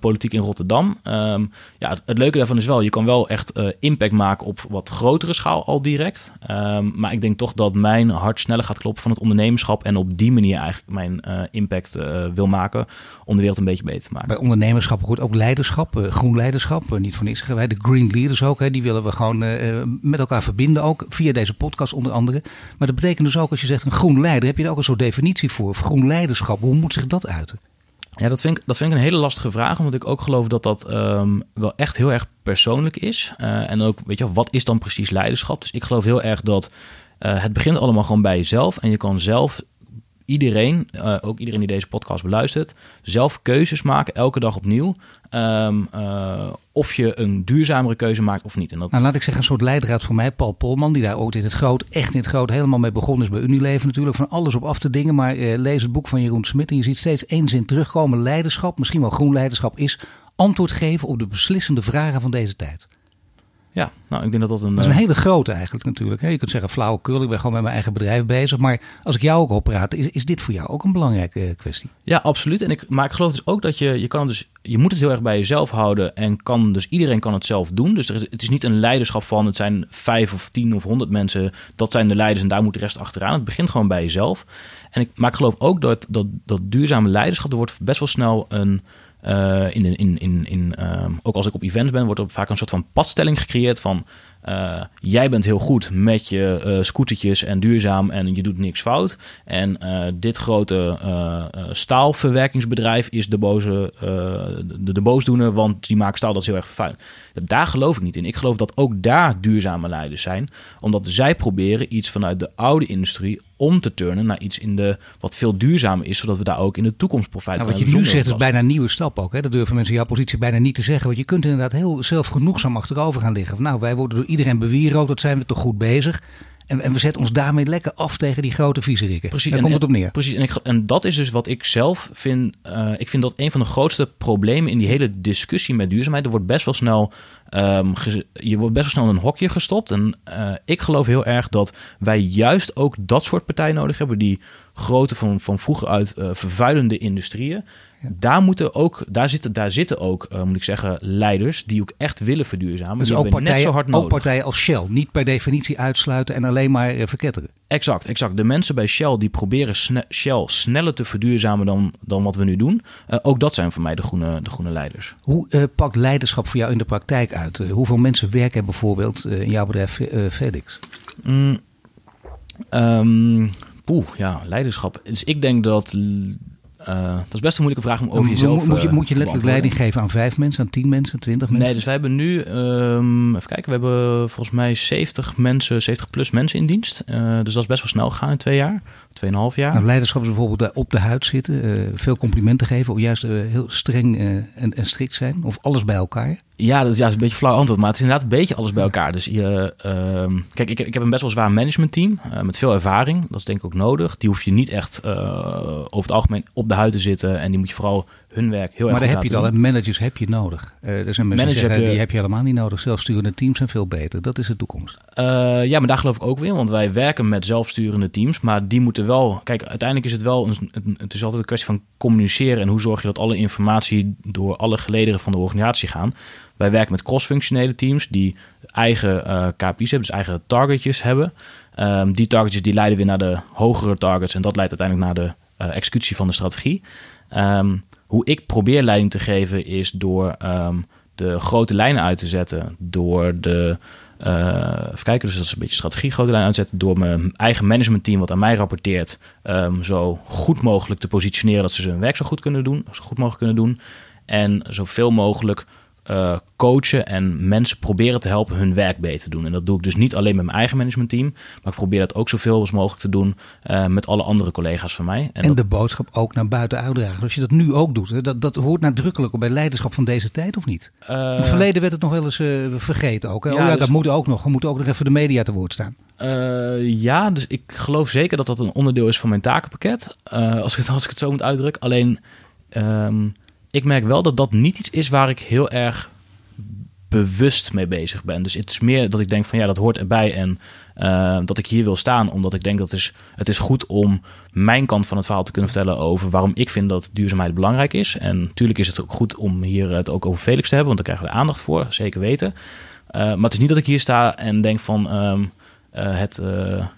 C: politiek in Rotterdam. Um, ja, het, het, leuke daarvan is wel, je kan wel echt impact maken op wat grotere schaal al direct. Um, maar ik denk toch dat mijn hart sneller gaat kloppen van het ondernemerschap. En op die manier eigenlijk mijn uh, impact uh, wil maken om de wereld een beetje beter te maken.
B: Bij ondernemerschap hoort ook leiderschap, uh, groen leiderschap. niet voor niks wij de Green Leaders ook. Hè, die willen we gewoon met elkaar verbinden ook. Via deze podcast onder andere. Maar dat betekent dus ook als je zegt een groen leider. Heb je daar ook een soort definitie voor? Groen leiderschap, hoe moet zich dat uiten?
C: Ja, dat vind, ik, dat vind ik een hele lastige vraag, omdat ik ook geloof dat dat um, wel echt heel erg persoonlijk is. Uh, en ook, weet je, wat is dan precies leiderschap? Dus ik geloof heel erg dat uh, het begint allemaal gewoon bij jezelf. En je kan zelf iedereen, uh, ook iedereen die deze podcast beluistert, zelf keuzes maken, elke dag opnieuw. Um, uh, of je een duurzamere keuze maakt of niet. En dat...
B: Nou, laat ik zeggen, een soort leidraad voor mij, Paul Polman, die daar ooit in het groot, echt in het groot, helemaal mee begonnen is bij Unilever natuurlijk, van alles op af te dingen. Maar uh, lees het boek van Jeroen Smit en je ziet steeds één zin terugkomen. Leiderschap, misschien wel groen leiderschap, is antwoord geven op de beslissende vragen van deze tijd.
C: Ja, nou, ik denk dat dat een...
B: Dat is een hele grote eigenlijk natuurlijk. Je kunt zeggen flauwekul, ik ben gewoon met mijn eigen bedrijf bezig. Maar als ik jou ook op praat, is, is dit voor jou ook een belangrijke kwestie?
C: Ja, absoluut. En ik, maar ik geloof dus ook dat je, je kan dus, je moet het heel erg bij jezelf houden. En kan, dus iedereen kan het zelf doen. Dus is, het is niet een leiderschap van, het zijn vijf of tien of honderd mensen. Dat zijn de leiders en daar moet de rest achteraan. Het begint gewoon bij jezelf. En ik, maar ik geloof ook dat, dat, dat duurzame leiderschap, er wordt best wel snel een... Uh, in, in, in, in, uh, ook als ik op events ben, wordt er vaak een soort van padstelling gecreëerd van uh, jij bent heel goed met je uh, scootertjes en duurzaam en je doet niks fout. En dit grote staalverwerkingsbedrijf is de boze, de, de boosdoener, want die maakt staal dat is heel erg vervuilend. Daar geloof ik niet in. Ik geloof dat ook daar duurzame leiders zijn, omdat zij proberen iets vanuit de oude industrie om te turnen naar iets in de wat veel duurzamer is, zodat we daar ook in de toekomst profijt
B: nou, Wat je nu zegt is bijna een nieuwe stap ook. Hè? Dat durven mensen in jouw positie bijna niet te zeggen. Want je kunt inderdaad heel zelfgenoegzaam achterover gaan liggen. Van, nou, wij worden door iedereen bewierookt, dat zijn we toch goed bezig. En, en we zetten ons daarmee lekker af tegen die grote viezerikken.
C: Precies,
B: Daar
C: en-
B: komt het op neer.
C: Precies, en, ik, en dat is dus wat ik zelf vind. eh, ik vind dat een van de grootste problemen in die hele discussie met duurzaamheid. Er wordt best wel snel, ehm, je wordt best wel snel in een hokje gestopt. En eh, ik geloof heel erg dat wij juist ook dat soort partijen nodig hebben. Die grote van, van vroeger uit eh, vervuilende industrieën. Daar, moeten ook, daar, zitten, daar zitten ook, eh, moet ik zeggen, leiders die ook echt willen verduurzamen.
B: Dus
C: die
B: ook
C: net
B: partijen,
C: zo hard
B: ook partijen als Shell. Niet per definitie uitsluiten en alleen maar eh, verketteren.
C: Exact, exact. De mensen bij Shell die proberen sne- Shell sneller te verduurzamen dan, dan wat we nu doen. Eh, ook dat zijn voor mij de groene, de groene leiders.
B: Hoe pakt leiderschap voor jou in de praktijk uit? Hoeveel mensen werken er bijvoorbeeld in jouw bedrijf Felix?
C: Mm, ehm, poeh, ja, leiderschap. Dus ik denk dat... eh, dat is best een moeilijke vraag om over jezelf
B: moet, je,
C: eh,
B: moet je
C: te
B: letterlijk leiding geven aan vijf mensen, aan tien mensen, twintig mensen?
C: Nee, dus wij hebben nu, ehm, even kijken, we hebben volgens mij 70 mensen, 70 plus mensen in dienst. Eh, dus dat is best wel snel gegaan in twee jaar, tweeënhalf jaar.
B: Nou, leiderschap is bijvoorbeeld op de huid zitten, eh, veel complimenten geven, of juist eh, heel streng eh, en, en strikt zijn, of alles bij elkaar.
C: Ja, dat is, ja, dat is een beetje een flauw antwoord, maar het is inderdaad een beetje alles bij elkaar. Dus je, ehm, kijk, ik heb, ik heb een best wel zwaar managementteam uh, met veel ervaring. Dat is denk ik ook nodig. Die hoef je niet echt uh, over het algemeen op de huid te zitten en die moet je vooral hun werk heel
B: maar
C: erg
B: daar
C: goed
B: heb je het al, hè? managers heb je nodig. Uh, er zijn mensen die zeggen,
C: heb je-
B: die heb je helemaal niet nodig. Zelfsturende teams zijn veel beter. Dat is de toekomst.
C: Uh, ja, maar daar geloof ik ook weer, want wij werken met zelfsturende teams, maar die moeten wel. Kijk, uiteindelijk is het wel. Een, het is altijd een kwestie van communiceren en hoe zorg je dat alle informatie door alle gelederen van de organisatie gaan. Wij werken met cross-functionele teams die eigen eh, KPI's hebben, dus eigen targetjes hebben. Ehm, die targetjes die leiden weer naar de hogere targets en dat leidt uiteindelijk naar de eh, executie van de strategie. Ehm, hoe ik probeer leiding te geven is door ehm, de grote lijnen uit te zetten, door de eh, even kijken, dus dat is een beetje strategie grote lijn uitzetten. Door mijn eigen managementteam, wat aan mij rapporteert, ehm, zo goed mogelijk te positioneren dat ze hun werk zo goed kunnen doen, zo goed mogelijk kunnen doen. En zoveel mogelijk eh, coachen en mensen proberen te helpen hun werk beter te doen. En dat doe ik dus niet alleen met mijn eigen managementteam, maar ik probeer dat ook zoveel als mogelijk te doen eh, met alle andere collega's van mij.
B: En,
C: dat-
B: de boodschap ook naar buiten uitdragen. Als je dat nu ook doet, hè, dat, dat hoort nadrukkelijk bij leiderschap van deze tijd of niet? In het
C: eh,
B: verleden werd het nog wel eens eh, vergeten ook. Hè?
C: ja,
B: oh ja,
C: dus-
B: dat moet ook nog. We moeten ook nog even de media te woord staan.
C: Eh, ja, dus ik geloof zeker dat dat een onderdeel is van mijn takenpakket. Eh, als, ik het, als ik het zo moet uitdrukken. Alleen, ehm, ik merk wel dat dat niet iets is waar ik heel erg bewust mee bezig ben. Dus het is meer dat ik denk van ja, dat hoort erbij. En eh, dat ik hier wil staan, omdat ik denk dat het is, het is goed om mijn kant van het verhaal te kunnen vertellen over waarom ik vind dat duurzaamheid belangrijk is. En natuurlijk is het ook goed om hier het ook over Felix te hebben, want daar krijgen we aandacht voor, zeker weten. Eh, maar het is niet dat ik hier sta en denk van ehm, eh, het,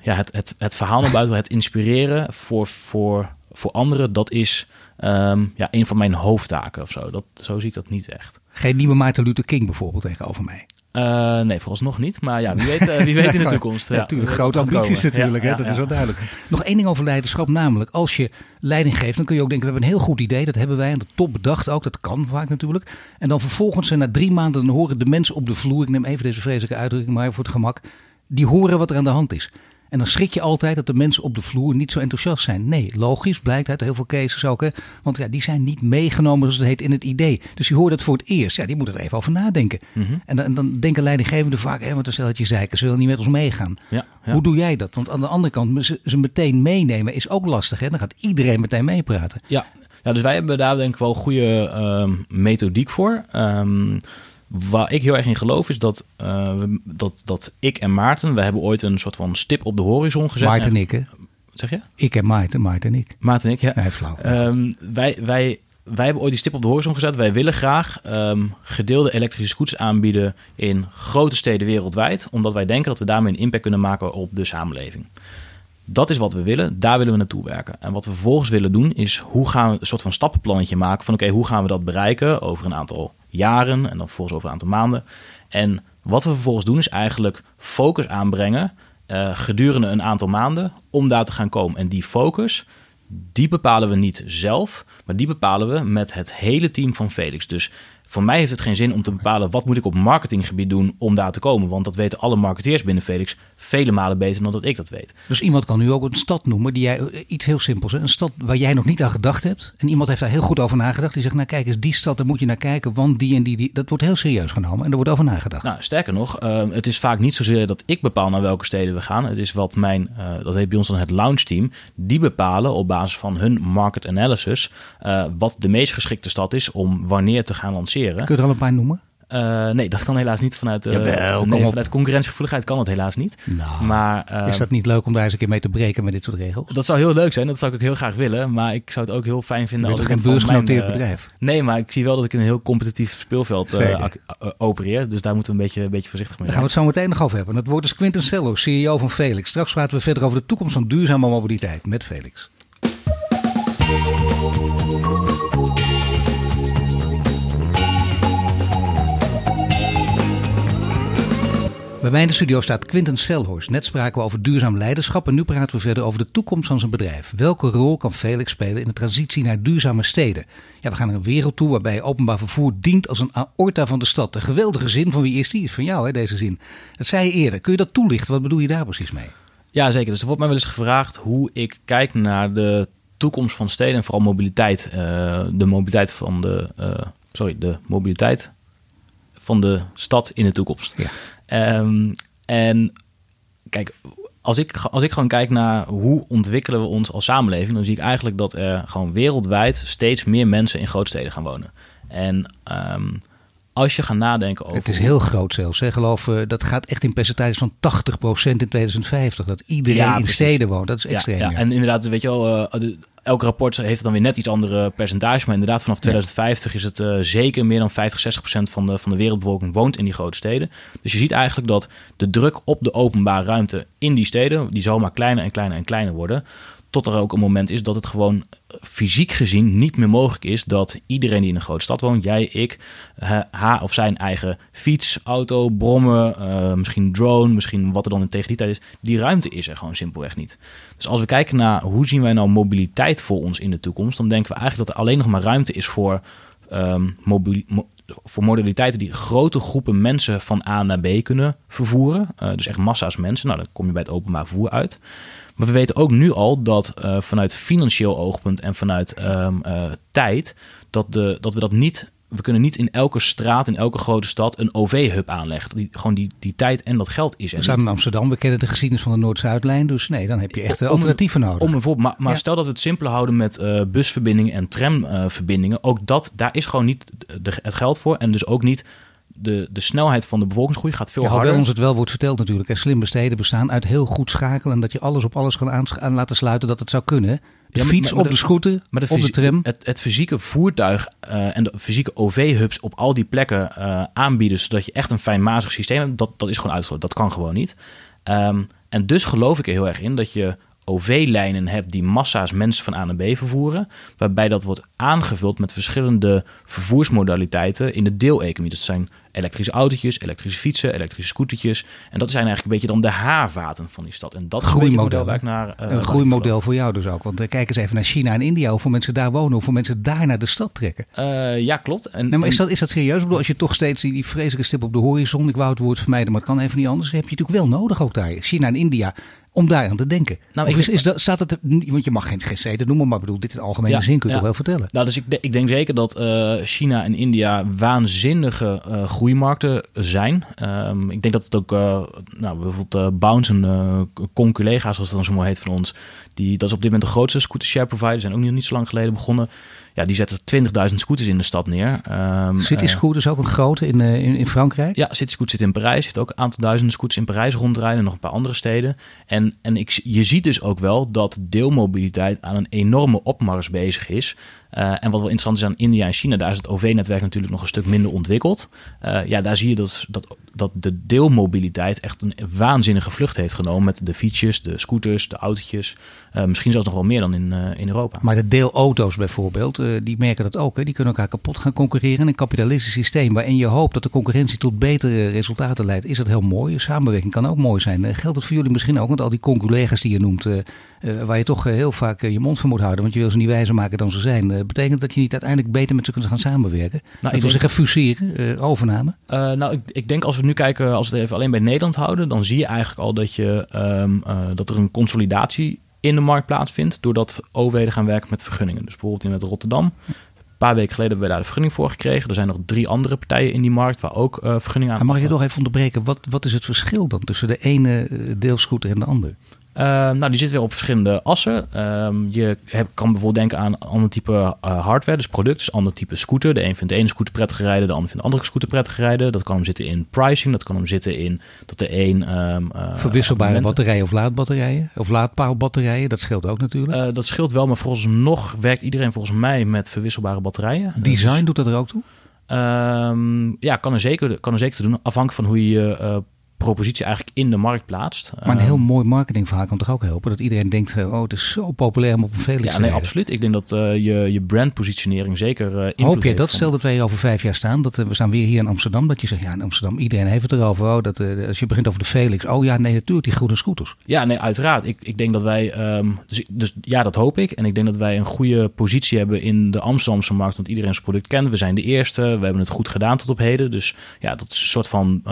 C: ja, het, het, het verhaal naar buiten, het inspireren voor, voor, voor anderen, dat is ehm, ja, een van mijn hoofdtaken of zo. Dat, zo zie ik dat niet echt.
B: Geen nieuwe Maarten Luther King bijvoorbeeld tegenover mij.
C: Eh, nee, vooralsnog niet. Maar ja, wie weet, eh, wie weet in de (laughs) toekomst.
B: Ja, natuurlijk. Grote ambities natuurlijk. Hè? dat is wel duidelijk. Nog één ding over leiderschap. Namelijk, als je leiding geeft, dan kun je ook denken, we hebben een heel goed idee. Dat hebben wij aan de top bedacht ook. Dat kan vaak natuurlijk. En dan vervolgens, en na drie maanden, dan horen de mensen op de vloer. Ik neem even deze vreselijke uitdrukking maar voor het gemak. Die horen wat er aan de hand is. En dan schrik je altijd dat de mensen op de vloer niet zo enthousiast zijn. Nee, logisch, blijkt uit heel veel cases ook. Hè? Want ja, die zijn niet meegenomen, zoals het heet, in het idee. Dus die horen het voor het eerst. Ja, die moeten er even over nadenken.
C: Mhm.
B: En, dan, en dan denken leidinggevenden vaak, hé, wat een stelletje zeiken, ze willen niet met ons meegaan.
C: Ja, ja.
B: Hoe doe jij dat? Want aan de andere kant, ze, ze meteen meenemen is ook lastig. Hè? Dan gaat iedereen meteen meepraten.
C: Ja. ja, dus wij hebben daar denk ik wel goede ehm, methodiek voor. Ehm, waar ik heel erg in geloof is dat, eh, dat, dat ik en Maarten, we hebben ooit een soort van stip op de horizon gezet.
B: Maarten en ik, hè?
C: Zeg je?
B: Ik en Maarten, Maarten en ik.
C: Maarten en ik, ja.
B: Nee, flauw.
C: Ehm, wij, wij, wij hebben ooit die stip op de horizon gezet. Wij willen graag ehm, gedeelde elektrische scooters aanbieden in grote steden wereldwijd. Omdat wij denken dat we daarmee een impact kunnen maken op de samenleving. Dat is wat we willen, daar willen we naartoe werken. En wat we vervolgens willen doen is hoe gaan we een soort van stappenplannetje maken van oké, hoe gaan we dat bereiken over een aantal jaren en dan vervolgens over een aantal maanden. En wat we vervolgens doen is eigenlijk focus aanbrengen eh, gedurende een aantal maanden om daar te gaan komen. En die focus, die bepalen we niet zelf, maar die bepalen we met het hele team van Felix. Dus voor mij heeft het geen zin om te bepalen wat moet ik op marketinggebied doen om daar te komen. Want dat weten alle marketeers binnen Felix vele malen beter dan dat ik dat weet.
B: Dus iemand kan nu ook een stad noemen die jij, eh, iets heel simpels, een stad waar jij nog niet aan gedacht hebt. En iemand heeft daar heel goed over nagedacht. Die zegt, nou kijk eens, die stad, daar moet je naar kijken, want die en die, die dat wordt heel serieus genomen en er wordt over nagedacht.
C: Nou, sterker nog, uh, het is vaak niet zozeer dat ik bepaal naar welke steden we gaan. Het is wat mijn, uh, dat heet bij ons dan het launch team, die bepalen op basis van hun market analysis uh, wat de meest geschikte stad is om wanneer te gaan lanceren.
B: Kun je er al een paar noemen?
C: Uh, nee, dat kan helaas niet vanuit, uh, Jawel, nee, vanuit concurrentiegevoeligheid kan dat helaas niet.
B: Nou, maar, uh, is dat niet leuk om daar eens een keer mee te breken met dit soort regels?
C: Dat zou heel leuk zijn, dat zou ik ook heel graag willen. Maar ik zou het ook heel fijn vinden
B: als ik een beursgenoteerd bedrijf.
C: Nee, maar ik zie wel dat ik in een heel competitief speelveld opereer. Dus daar moeten we een beetje, een beetje voorzichtig mee
B: zijn. Daar gaan we het zo meteen nog over hebben. Dat wordt dus Quinten Cello, CEO van Felix. Straks praten we verder over de toekomst van duurzame mobiliteit met Felix. Bij mij in de studio staat Quinten Selhorst. Net spraken we over duurzaam leiderschap en nu praten we verder over de toekomst van zijn bedrijf. Welke rol kan Felix spelen in de transitie naar duurzame steden? Ja, we gaan naar een wereld toe waarbij openbaar vervoer dient als een aorta van de stad. De geweldige zin van wie is die? Is van jou hè, deze zin. Dat zei je eerder. Kun je dat toelichten? Wat bedoel je daar precies mee?
C: Ja, zeker. Dus er wordt mij wel eens gevraagd hoe ik kijk naar de toekomst van steden en vooral mobiliteit. Uh, de mobiliteit van de, uh, sorry, de mobiliteit van de stad in de toekomst. Ja. Um, en kijk, als ik, als ik gewoon kijk naar hoe ontwikkelen we ons als samenleving, dan zie ik eigenlijk dat er gewoon wereldwijd steeds meer mensen in grootsteden gaan wonen. En um, als je gaat nadenken over.
B: Het is heel groot zelfs. Hè? Geloof, uh, dat gaat echt in percentages van 80% in 2050. Dat iedereen ja, in steden woont. Dat is extreem.
C: Ja, ja. en inderdaad, weet je wel, uh, elk rapport heeft dan weer net iets andere percentage. Maar inderdaad, vanaf 2050 is het uh, zeker meer dan 50, 60 procent van de, van de wereldbevolking woont in die grote steden. Dus je ziet eigenlijk dat de druk op de openbare ruimte in die steden, die zal maar kleiner en kleiner en kleiner worden. Tot er ook een moment is dat het gewoon fysiek gezien niet meer mogelijk is dat iedereen die in een grote stad woont, jij, ik, haar of zijn eigen fiets, auto, brommen, uh, misschien drone, misschien wat er dan in tegen die tijd is, die ruimte is er gewoon simpelweg niet. Dus als we kijken naar hoe zien wij nou mobiliteit voor ons in de toekomst, dan denken we eigenlijk dat er alleen nog maar ruimte is voor mo voor modaliteiten die grote groepen mensen van A naar B kunnen vervoeren. Uh, dus echt massa's mensen. Nou, dan kom je bij het openbaar vervoer uit. Maar we weten ook nu al dat uh, vanuit financieel oogpunt en vanuit um, uh, tijd, dat, de, dat we dat niet. We kunnen niet in elke straat, in elke grote stad, een OV-hub aanleggen. Die, gewoon die, die tijd en dat geld is er.
B: We staan in Amsterdam, we kennen de geschiedenis van de Noord-Zuidlijn. Dus nee, dan heb je echt alternatieven nodig.
C: Om een voorbeeld, maar, maar ja. stel dat we het simpel houden met uh, busverbindingen en tramverbindingen. ook dat, daar is gewoon niet de, het geld voor. En dus ook niet de, de snelheid van de bevolkingsgroei gaat veel
B: ja,
C: harder.
B: Hoewel ons het wel wordt verteld natuurlijk. En slimme steden bestaan uit heel goed schakelen. En dat je alles op alles kan aan laten sluiten dat het zou kunnen. De ja, fiets maar, maar op de, de scooter, maar de op de tram.
C: Het, het fysieke voertuig uh, en de fysieke OV-hubs op al die plekken uh, aanbieden... zodat je echt een fijnmazig systeem hebt, dat, dat is gewoon uitgesloten. Dat kan gewoon niet. Um, en dus geloof ik er heel erg in dat je OV-lijnen hebt die massa's mensen van A naar B vervoeren. Waarbij dat wordt aangevuld met verschillende vervoersmodaliteiten in de deeleconomie. Dat zijn elektrische autootjes, elektrische fietsen, elektrische scootertjes. En dat zijn eigenlijk een beetje dan de haarvaten van die stad. En dat
B: groeimodel
C: waar ik naar. Uh,
B: een groeimodel voor jou dus ook. Want uh, kijk eens even naar China en India. Hoeveel mensen daar wonen, hoeveel mensen daar naar de stad trekken.
C: Uh, ja, klopt.
B: En, nee, maar is, dat, is dat serieus? Ik bedoel, als je toch steeds die, die vreselijke stip op de horizon, ik wou het woord vermijden, maar het kan even niet anders, heb je natuurlijk wel nodig ook daar. China en India om daar aan te denken. Nou, of is, is dat, staat het, want je mag geen, geen steden noemen, maar bedoel, dit in algemene ja, zin kun je ja. toch wel vertellen.
C: Nou, dus ik, ik denk zeker dat uh, China en India waanzinnige uh, groeimarkten zijn. Um, ik denk dat het ook, uh, nou, bijvoorbeeld Bounce, een conculega, zoals het dan zo mooi heet van ons, die, dat is op dit moment de grootste scooter share provider, zijn ook nog niet zo lang geleden begonnen ja, die zetten 20.000 scooters in de stad neer.
B: Um, City Scooters ook een grote in, uh, in, in, Frankrijk?
C: Ja, City Scooters zit in Parijs. Zit ook een aantal duizenden scooters in Parijs rondrijden en nog een paar andere steden. En, en ik, je ziet dus ook wel dat deelmobiliteit aan een enorme opmars bezig is. Uh, en wat wel interessant is aan India en China, daar is het OV-netwerk natuurlijk nog een stuk minder ontwikkeld. Uh, ja, daar zie je dat, dat, dat de deelmobiliteit echt een waanzinnige vlucht heeft genomen met de fietsjes, de scooters, de autootjes. Uh, misschien zelfs nog wel meer dan in, in Europa.
B: Maar de deelauto's bijvoorbeeld, die merken dat ook. Hè? Die kunnen elkaar kapot gaan concurreren. In een kapitalistisch systeem waarin je hoopt dat de concurrentie tot betere resultaten leidt, is dat heel mooi. Samenwerking kan ook mooi zijn. geldt het voor jullie misschien ook? Want al die conculega's die je noemt, waar je toch heel vaak je mond voor moet houden, want je wil ze niet wijzer maken dan ze zijn betekent dat je niet uiteindelijk beter met ze kunt gaan samenwerken? Nou, dat
C: ik
B: wil zeggen fuseren, overname?
C: nou, ik, ik, denk als we nu kijken, als we het even alleen bij Nederland houden, dan zie je eigenlijk al dat, je, ehm, dat er een consolidatie in de markt plaatsvindt, doordat overheden gaan werken met vergunningen. Dus bijvoorbeeld in het Rotterdam paar weken geleden hebben we daar de vergunning voor gekregen. Er zijn nog drie andere partijen in die markt waar ook uh, vergunningen aan.
B: Maar mag je toch even onderbreken? Wat, wat is het verschil dan tussen de ene eh, deelscooter en de andere?
C: Uh, nou, die zit weer op verschillende assen. Uh, je heb, kan bijvoorbeeld denken aan ander type uh, hardware, dus product, dus ander type scooter. De een vindt de ene scooter prettig rijden, de ander vindt de andere scooter prettig rijden. Dat kan hem zitten in pricing, dat kan hem zitten in dat de een... Um,
B: Verwisselbare batterijen of laadbatterijen, of laadpaalbatterijen, dat scheelt ook natuurlijk.
C: dat scheelt wel, maar volgens nog werkt iedereen volgens mij met verwisselbare batterijen.
B: Design dus, doet dat er ook toe?
C: Ehm, ja, kan er, zeker, kan er zeker doen, afhankelijk van hoe je je propositie eigenlijk in de markt plaatst.
B: Maar een heel ehm, mooi marketingverhaal kan toch ook helpen? Dat iedereen denkt, eh, oh, het is zo populair om op een Felix
C: Ja, nee, absoluut. Ik denk dat uh, je, je brandpositionering zeker uh,
B: Hoop je dat, stel dat wij over vijf jaar staan, dat we staan weer hier in Amsterdam, dat je zegt, ja, in Amsterdam, iedereen heeft het erover. Oh, dat, als je begint over de Felix, oh ja, nee, natuurlijk, die groene scooters.
C: Ja, nee, uiteraard. Ik, ik denk dat wij, ehm, dus, dus ja, dat hoop ik. En ik denk dat wij een goede positie hebben in de Amsterdamse markt, want iedereen zijn product kent. We zijn de eerste, we hebben het goed gedaan tot op heden. Dus ja, dat is een soort van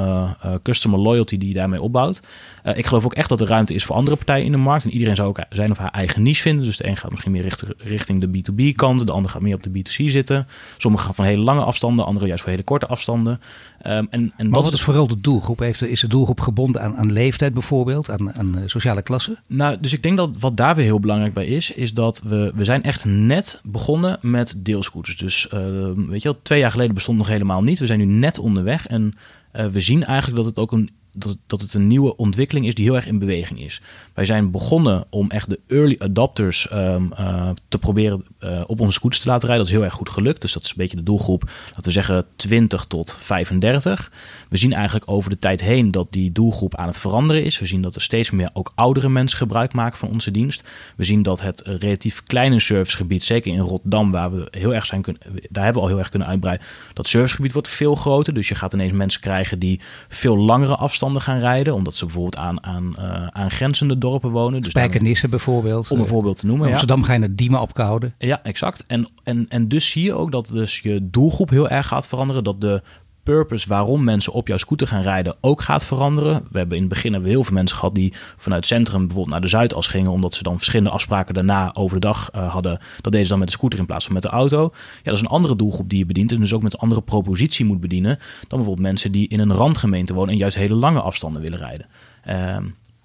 C: customer loyalty die je daarmee opbouwt. Uh, ik geloof ook echt dat er ruimte is voor andere partijen in de markt. En iedereen zou ook zijn of haar eigen niche vinden. Dus de een gaat misschien meer richting, richting de B2B kant. De ander gaat meer op de B2C zitten. Sommigen gaan van hele lange afstanden. Anderen juist voor hele korte afstanden.
B: Um, en, en maar wat is vooral de doelgroep? Heeft, is de doelgroep gebonden aan, aan leeftijd bijvoorbeeld? Aan, aan eh, sociale klassen?
C: Nou, dus ik denk dat wat daar weer heel belangrijk bij is... is dat we, we zijn echt net begonnen met deelscooters. Dus uh, weet je wel, twee jaar geleden bestond nog helemaal niet. We zijn nu net onderweg en... Uh, we zien eigenlijk dat het ook een dat, dat het een nieuwe ontwikkeling is die heel erg in beweging is. Wij zijn begonnen om echt de early adopters um, uh, te proberen uh, op onze scooters te laten rijden. Dat is heel erg goed gelukt. Dus dat is een beetje de doelgroep, laten we zeggen 20 tot 35. We zien eigenlijk over de tijd heen dat die doelgroep aan het veranderen is. We zien dat er steeds meer ook oudere mensen gebruik maken van onze dienst. We zien dat het relatief kleine servicegebied, zeker in Rotterdam, waar we heel erg zijn kunnen, daar hebben we al heel erg kunnen uitbreiden. Dat servicegebied wordt veel groter. Dus je gaat ineens mensen krijgen die veel langere afstanden gaan rijden, omdat ze bijvoorbeeld aan, aan, uh, aan grenzende dorpen wonen.
B: Dus Spijkenisse bijvoorbeeld.
C: Om een voorbeeld te noemen.
B: Amsterdam ga je naar Diemen opkouden.
C: Ja, exact. En, en, en dus zie je ook dat dus je doelgroep heel erg gaat veranderen. Dat de purpose waarom mensen op jouw scooter gaan rijden ook gaat veranderen. We hebben in het begin hebben heel veel mensen gehad die vanuit het centrum bijvoorbeeld naar de Zuidas gingen, omdat ze dan verschillende afspraken daarna over de dag uh, hadden. Dat deden ze dan met de scooter in plaats van met de auto. Ja, dat is een andere doelgroep die je bedient en dus ook met een andere propositie moet bedienen dan bijvoorbeeld mensen die in een randgemeente wonen en juist hele lange afstanden willen rijden. Uh,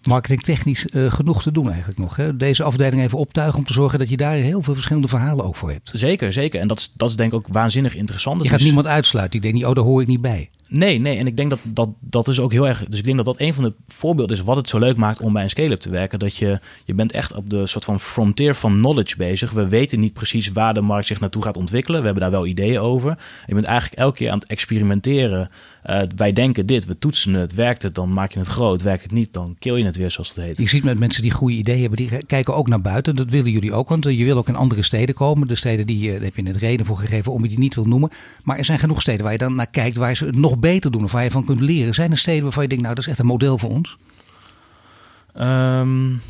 B: marketingtechnisch uh, genoeg te doen eigenlijk nog. Hè? Deze afdeling even optuigen om te zorgen dat je daar heel veel verschillende verhalen ook voor hebt.
C: Zeker, zeker. En dat is, dat is denk ik ook waanzinnig interessant.
B: Je gaat niemand uitsluiten. Die denkt niet, oh daar hoor ik niet bij.
C: Nee, nee. En ik denk dat, dat dat is ook heel erg. Dus ik denk dat dat een van de voorbeelden is wat het zo leuk maakt om bij een scale-up te werken. Dat je, je bent echt op de soort van frontier van knowledge bezig. We weten niet precies waar de markt zich naartoe gaat ontwikkelen. We hebben daar wel ideeën over. Je bent eigenlijk elke keer aan het experimenteren. Uh, wij denken dit, we toetsen het. Werkt het, dan maak je het groot. Werkt het niet, dan kill je het weer, zoals het heet.
B: Je ziet met mensen die goede ideeën hebben, die kijken ook naar buiten. Dat willen jullie ook, want je wil ook in andere steden komen. De steden die, daar heb je net reden voor gegeven om je die niet wil noemen. Maar er zijn genoeg steden waar je dan naar kijkt, waar ze het nog beter doen of waar je van kunt leren? Zijn er steden waarvan je denkt, nou dat is echt een model voor ons?
C: Um,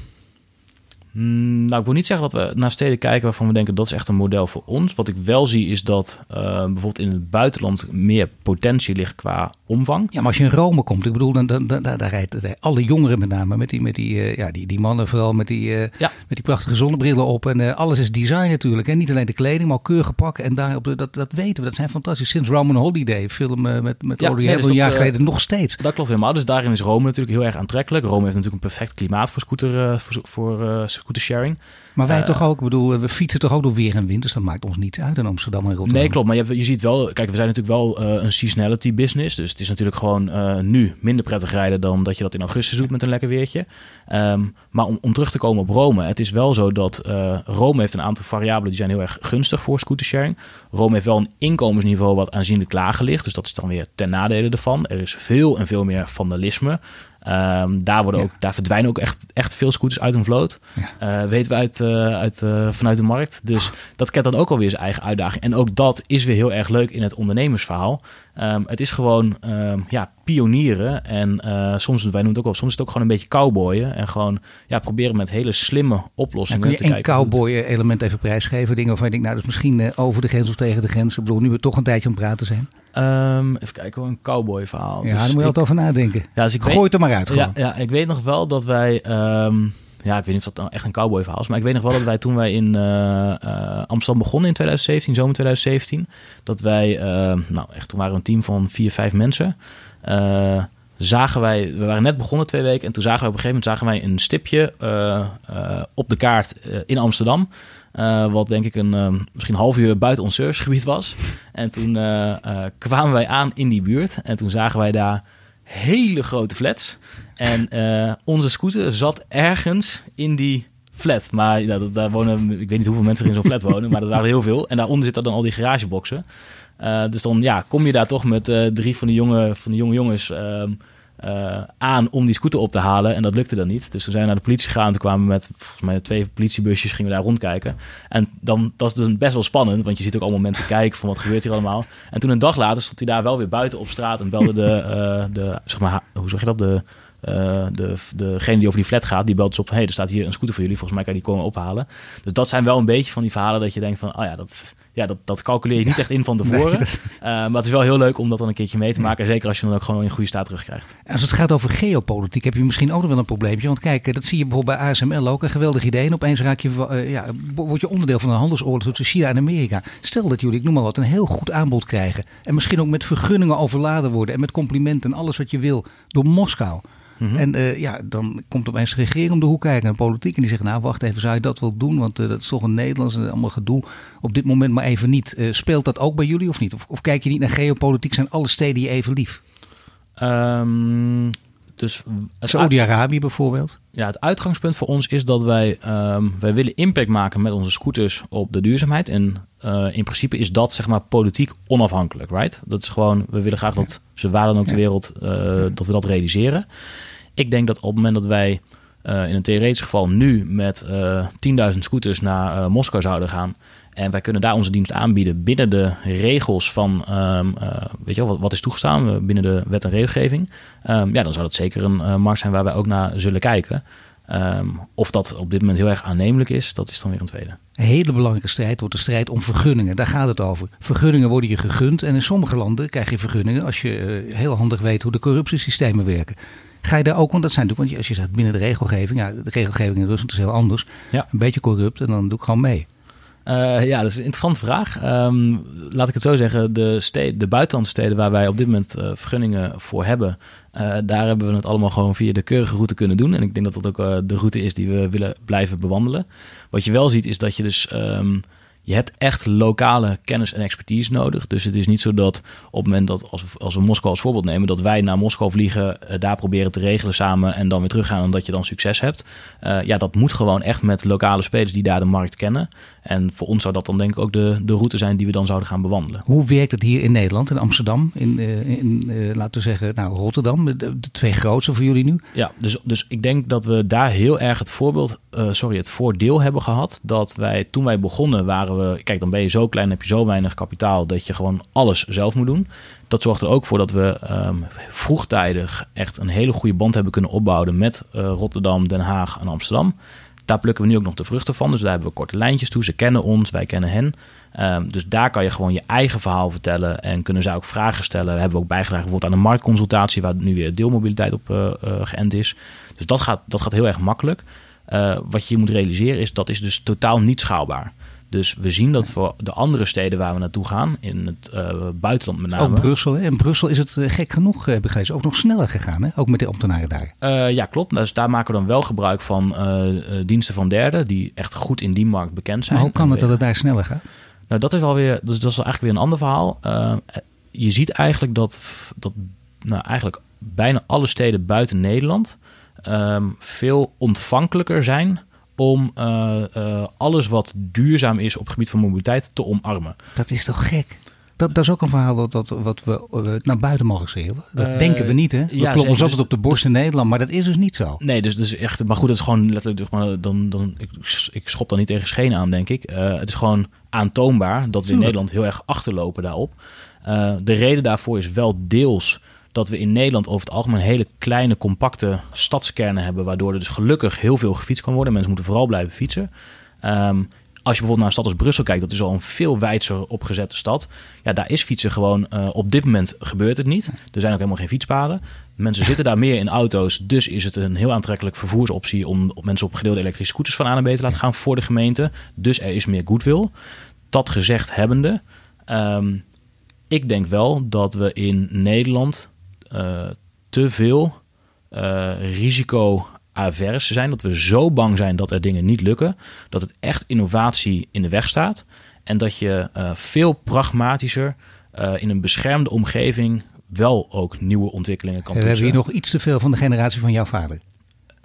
C: nou, ik wil niet zeggen dat we naar steden kijken waarvan we denken dat is echt een model voor ons. Wat ik wel zie is dat uh, bijvoorbeeld in het buitenland meer potentie ligt qua omvang.
B: Ja, maar als je in Rome komt, ik bedoel, dan, dan, dan, daar rijden alle jongeren met name, met die, met die, uh, ja, die, die mannen vooral met die, uh, ja. met die prachtige zonnebrillen op. En alles is design natuurlijk. En niet alleen de kleding, maar ook keurige pakken. En daar op de, dat, dat weten we, dat zijn fantastisch. Sinds Roman Holiday, film met, met ja, Audrey nee, dus een jaar geleden, nog steeds.
C: Dat klopt helemaal. Dus daarin is Rome natuurlijk heel erg aantrekkelijk. Rome heeft natuurlijk een perfect klimaat voor scooter, voor, voor scootersharing.
B: Maar wij uh, toch ook, ik bedoel, we fietsen toch ook door weer en wind, dus dat maakt ons niet uit in Amsterdam en Rotterdam.
C: Nee, klopt. Maar je, je ziet wel, kijk, we zijn natuurlijk wel uh, een seasonality business. Dus het is natuurlijk gewoon uh, nu minder prettig rijden dan dat je dat in augustus doet met een lekker weertje. Um, maar om, om terug te komen op Rome, het is wel zo dat Rome heeft een aantal variabelen die zijn heel erg gunstig voor scootersharing. Rome heeft wel een inkomensniveau wat aanzienlijk lager ligt, dus dat is dan weer ten nadele ervan. Er is veel en veel meer vandalisme. Um, daar, worden ook, daar verdwijnen ook echt, echt veel scooters uit een vloot. Ja. Uh, weten we uit, uh, uit, uh, vanuit de markt. Dus dat kent dan ook alweer zijn eigen uitdaging. En ook dat is weer heel erg leuk in het ondernemersverhaal. Um, het is gewoon um, ja, pionieren. En uh, soms, wij noemen het ook wel, soms is het ook gewoon een beetje cowboyen. En gewoon ja, proberen met hele slimme oplossingen
B: kun
C: je
B: je een cowboy-element even prijsgeven? Dingen waarvan je denkt, nou, dat is misschien uh, over de grens of tegen de grens. Ik bedoel, nu we toch een tijdje aan het praten zijn.
C: Um, even kijken, een cowboy verhaal.
B: Ja, dus daar moet je altijd over nadenken. Ja, dus ik Gooi het er maar uit gewoon.
C: Ja, ja, ik weet nog wel dat wij... Um, ja, ik weet niet of dat nou echt een cowboy verhaal is. Maar ik weet nog wel dat wij toen wij in uh, uh, Amsterdam begonnen in 2017, zomer 2017. Dat wij, uh, nou echt, toen waren we een team van vier, vijf mensen. zagen wij, we waren net begonnen twee weken. En toen zagen wij op een gegeven moment zagen wij een stipje op de kaart in Amsterdam. wat denk ik een misschien half uur buiten ons servicegebied was. En toen kwamen wij aan in die buurt. En toen zagen wij daar hele grote flats. En uh, onze scooter zat ergens in die flat. Maar ja, daar wonen, ik weet niet hoeveel mensen er in zo'n flat wonen, maar dat waren heel veel. En daaronder zitten dan al die garageboxen. Uh, dus dan ja, kom je daar toch met uh, drie van de jonge, van de jonge jongens uh, aan om die scooter op te halen. En dat lukte dan niet. Dus toen zijn we naar de politie gegaan. Toen kwamen we met volgens mij twee politiebusjes, gingen we daar rondkijken. En dan dat is dus best wel spannend, want je ziet ook allemaal mensen kijken van wat gebeurt hier allemaal. En toen een dag later stond hij daar wel weer buiten op straat en belde de, (laughs) de zeg maar, hoe zeg je dat, de uh, de, degene die over die flat gaat, die belt dus op... hey, er staat hier een scooter voor jullie, volgens mij kan die komen ophalen. Dus dat zijn wel een beetje van die verhalen dat je denkt van... oh ja, dat, ja, dat, dat calculeer je niet echt in van (laughs) tevoren. Nee, uh, maar het is wel heel leuk om dat dan een keertje mee te maken. Zeker als je dan ook gewoon in goede staat terugkrijgt.
B: Als het gaat over geopolitiek heb je misschien ook nog wel een probleempje. Want kijk, dat zie je bijvoorbeeld bij ASML ook. Een geweldig idee. En opeens raak je, uh, ja, word je onderdeel van een handelsoorlog tussen China en Amerika. Stel dat jullie, ik noem maar wat, een heel goed aanbod krijgen. En misschien ook met vergunningen overladen worden. En met complimenten en alles wat je wil door Moskou. Mhm. En uh, ja, dan komt opeens de regering om de hoek kijken en politiek. En die zeggen, nou wacht even, zou je dat wel doen? Want uh, dat is toch een Nederlands en allemaal gedoe. Op dit moment maar even niet. Uh, speelt dat ook bij jullie of niet? Of, of, kijk je niet naar geopolitiek? Zijn alle steden je even lief?
C: Um, dus
B: Saudi-Arabië bijvoorbeeld?
C: Ja, het uitgangspunt voor ons is dat wij, um, wij willen impact maken met onze scooters op de duurzaamheid. En uh, in principe is dat zeg maar politiek onafhankelijk, right? Dat is gewoon, we willen graag dat ze waar dan ook de wereld, uh, dat we dat realiseren. Ik denk dat op het moment dat wij uh, in een theoretisch geval nu met 10.000 scooters naar Moskou zouden gaan en wij kunnen daar onze dienst aanbieden binnen de regels van, um, uh, weet je wel, wat, wat, is toegestaan binnen de wet en regelgeving. Um, ja, dan zou dat zeker een uh, markt zijn waar wij ook naar zullen kijken. Um, of dat op dit moment heel erg aannemelijk is, dat is dan weer een tweede.
B: Een hele belangrijke strijd wordt de strijd om vergunningen. Daar gaat het over. Vergunningen worden je gegund. En in sommige landen krijg je vergunningen als je uh, heel handig weet hoe de corruptiesystemen werken. Ga je daar ook, want dat zijn natuurlijk, want als je zegt binnen de regelgeving, ja, de regelgeving in Rusland is heel anders. Ja. Een beetje corrupt en dan doe ik gewoon mee.
C: Uh, ja, dat is een interessante vraag. Um, laat ik het zo zeggen, de, steden, de waar wij op dit moment uh, vergunningen voor hebben, uh, daar hebben we het allemaal gewoon via de keurige route kunnen doen. En ik denk dat dat ook de route is die we willen blijven bewandelen. Wat je wel ziet is dat je dus um, je hebt echt lokale kennis en expertise nodig. Dus het is niet zo dat op het moment dat, als we, Moskou als voorbeeld nemen, dat wij naar Moskou vliegen, daar proberen te regelen samen en dan weer teruggaan en dat je dan succes hebt. Ja, dat moet gewoon echt met lokale spelers die daar de markt kennen. En voor ons zou dat dan denk ik ook de, de route zijn die we dan zouden gaan bewandelen.
B: Hoe werkt het hier in Nederland, in Amsterdam, in, uh, in laten we zeggen, nou, Rotterdam, de, de, twee grootste voor jullie nu?
C: Ja, dus, dus ik denk dat we daar heel erg het voorbeeld, sorry, het voordeel hebben gehad dat wij toen wij begonnen waren we, kijk, dan ben je zo klein, heb je zo weinig kapitaal dat je gewoon alles zelf moet doen. Dat zorgt er ook voor dat we um, vroegtijdig echt een hele goede band hebben kunnen opbouwen met uh, Rotterdam, Den Haag en Amsterdam. Daar plukken we nu ook nog de vruchten van. Dus daar hebben we korte lijntjes toe. Ze kennen ons, wij kennen hen. Um, dus daar kan je gewoon je eigen verhaal vertellen en kunnen zij ook vragen stellen. We hebben ook bijgedragen bijvoorbeeld aan een marktconsultatie waar nu weer deelmobiliteit op uh, geënt is. Dus dat gaat, dat gaat heel erg makkelijk. Uh, wat je moet realiseren is dat is dus totaal niet schaalbaar. Dus we zien dat voor de andere steden waar we naartoe gaan, in het uh, buitenland met name.
B: Ook Brussel. Hè? In Brussel is het uh, gek genoeg, uh, begrijp ook nog sneller gegaan. Hè? Ook met de ambtenaren daar.
C: ja, klopt. Dus daar maken we dan wel gebruik van diensten van derden, die echt goed in die markt bekend zijn.
B: Maar hoe kan het dat het daar sneller gaat?
C: Nou, dat is wel weer, dus dat is eigenlijk weer een ander verhaal. je ziet eigenlijk dat, dat nou, eigenlijk bijna alle steden buiten Nederland um, veel ontvankelijker zijn om uh, uh, alles wat duurzaam is op het gebied van mobiliteit te omarmen.
B: Dat is toch gek? Dat, dat is ook een verhaal dat, dat wat we uh, naar buiten mogen schreeuwen. Dat denken we niet, hè? We ja, kloppen ons altijd op de borst in Nederland, maar dat is dus niet zo.
C: Nee, dus, dus echt, maar goed, dat is gewoon letterlijk, maar dan, dan, ik, ik schop dan niet tegen schenen aan, denk ik. Het is gewoon aantoonbaar dat we in Nederland heel erg achterlopen daarop. de reden daarvoor is wel deels dat we in Nederland over het algemeen hele kleine, compacte stadskernen hebben, waardoor er dus gelukkig heel veel gefietst kan worden. Mensen moeten vooral blijven fietsen. Ehm, als je bijvoorbeeld naar een stad als Brussel kijkt, dat is al een veel wijdser opgezette stad. Ja, daar is fietsen gewoon, uh, op dit moment gebeurt het niet. Er zijn ook helemaal geen fietspaden. Mensen zitten daar meer in auto's, dus is het een heel aantrekkelijk vervoersoptie om mensen op gedeelde elektrische scooters van A naar B te laten gaan voor de gemeente. Dus er is meer goodwill. Dat gezegd hebbende, um, ik denk wel dat we in Nederland te veel uh, risico avers zijn. Dat we zo bang zijn dat er dingen niet lukken. Dat het echt innovatie in de weg staat. En dat je uh, veel pragmatischer in een beschermde omgeving wel ook nieuwe ontwikkelingen kan
B: toetsen. We hebben hier nog iets te veel van de generatie van jouw vader.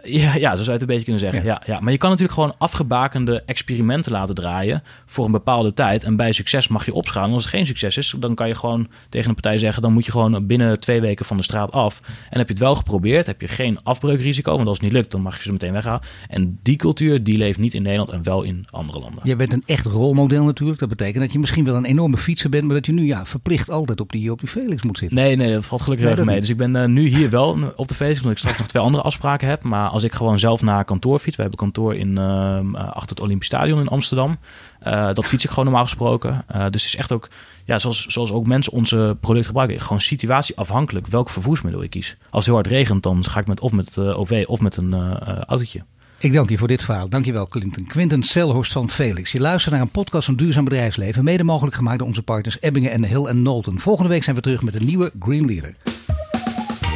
C: Ja, ja, zo zou je het een beetje kunnen zeggen. Ja. Ja, Maar je kan natuurlijk gewoon afgebakende experimenten laten draaien voor een bepaalde tijd. En bij succes mag je opschalen. Als het geen succes is, dan kan je gewoon tegen een partij zeggen: dan moet je gewoon binnen twee weken van de straat af. En heb je het wel geprobeerd, heb je geen afbreukrisico. Want als het niet lukt, dan mag je ze meteen weghalen. En die cultuur die leeft niet in Nederland en wel in andere landen.
B: Je bent een echt rolmodel natuurlijk. Dat betekent dat je misschien wel een enorme fietser bent, maar dat je nu ja, verplicht altijd op die, op die Felix moet zitten.
C: Nee, nee, dat valt gelukkig nee, mee. Dus ik ben uh, nu hier wel op de Felix, omdat ik straks nog twee andere afspraken heb. Maar als ik gewoon zelf naar kantoor fiets, we hebben kantoor in, uh, achter het Olympisch Stadion in Amsterdam. Uh, dat fiets ik gewoon normaal gesproken. Uh, dus het is echt ook, ja, zoals, zoals ook mensen onze product gebruiken, gewoon situatieafhankelijk welk vervoersmiddel ik kies. Als het heel hard regent, dan ga ik met of met OV of met een autootje.
B: Ik dank je voor dit verhaal. Dankjewel, Clinton. Quinten Selhorst van Felix. Je luistert naar een podcast van Duurzaam Bedrijfsleven. Mede mogelijk gemaakt door onze partners Ebbingen en Hill en Nolten. Volgende week zijn we terug met een nieuwe Green Leader.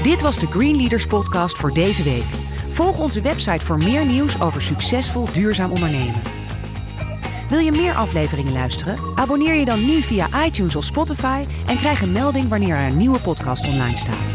A: Dit was de Green Leaders podcast voor deze week. Volg onze website voor meer nieuws over succesvol duurzaam ondernemen. Wil je meer afleveringen luisteren? Abonneer je dan nu via iTunes of Spotify en krijg een melding wanneer er een nieuwe podcast online staat.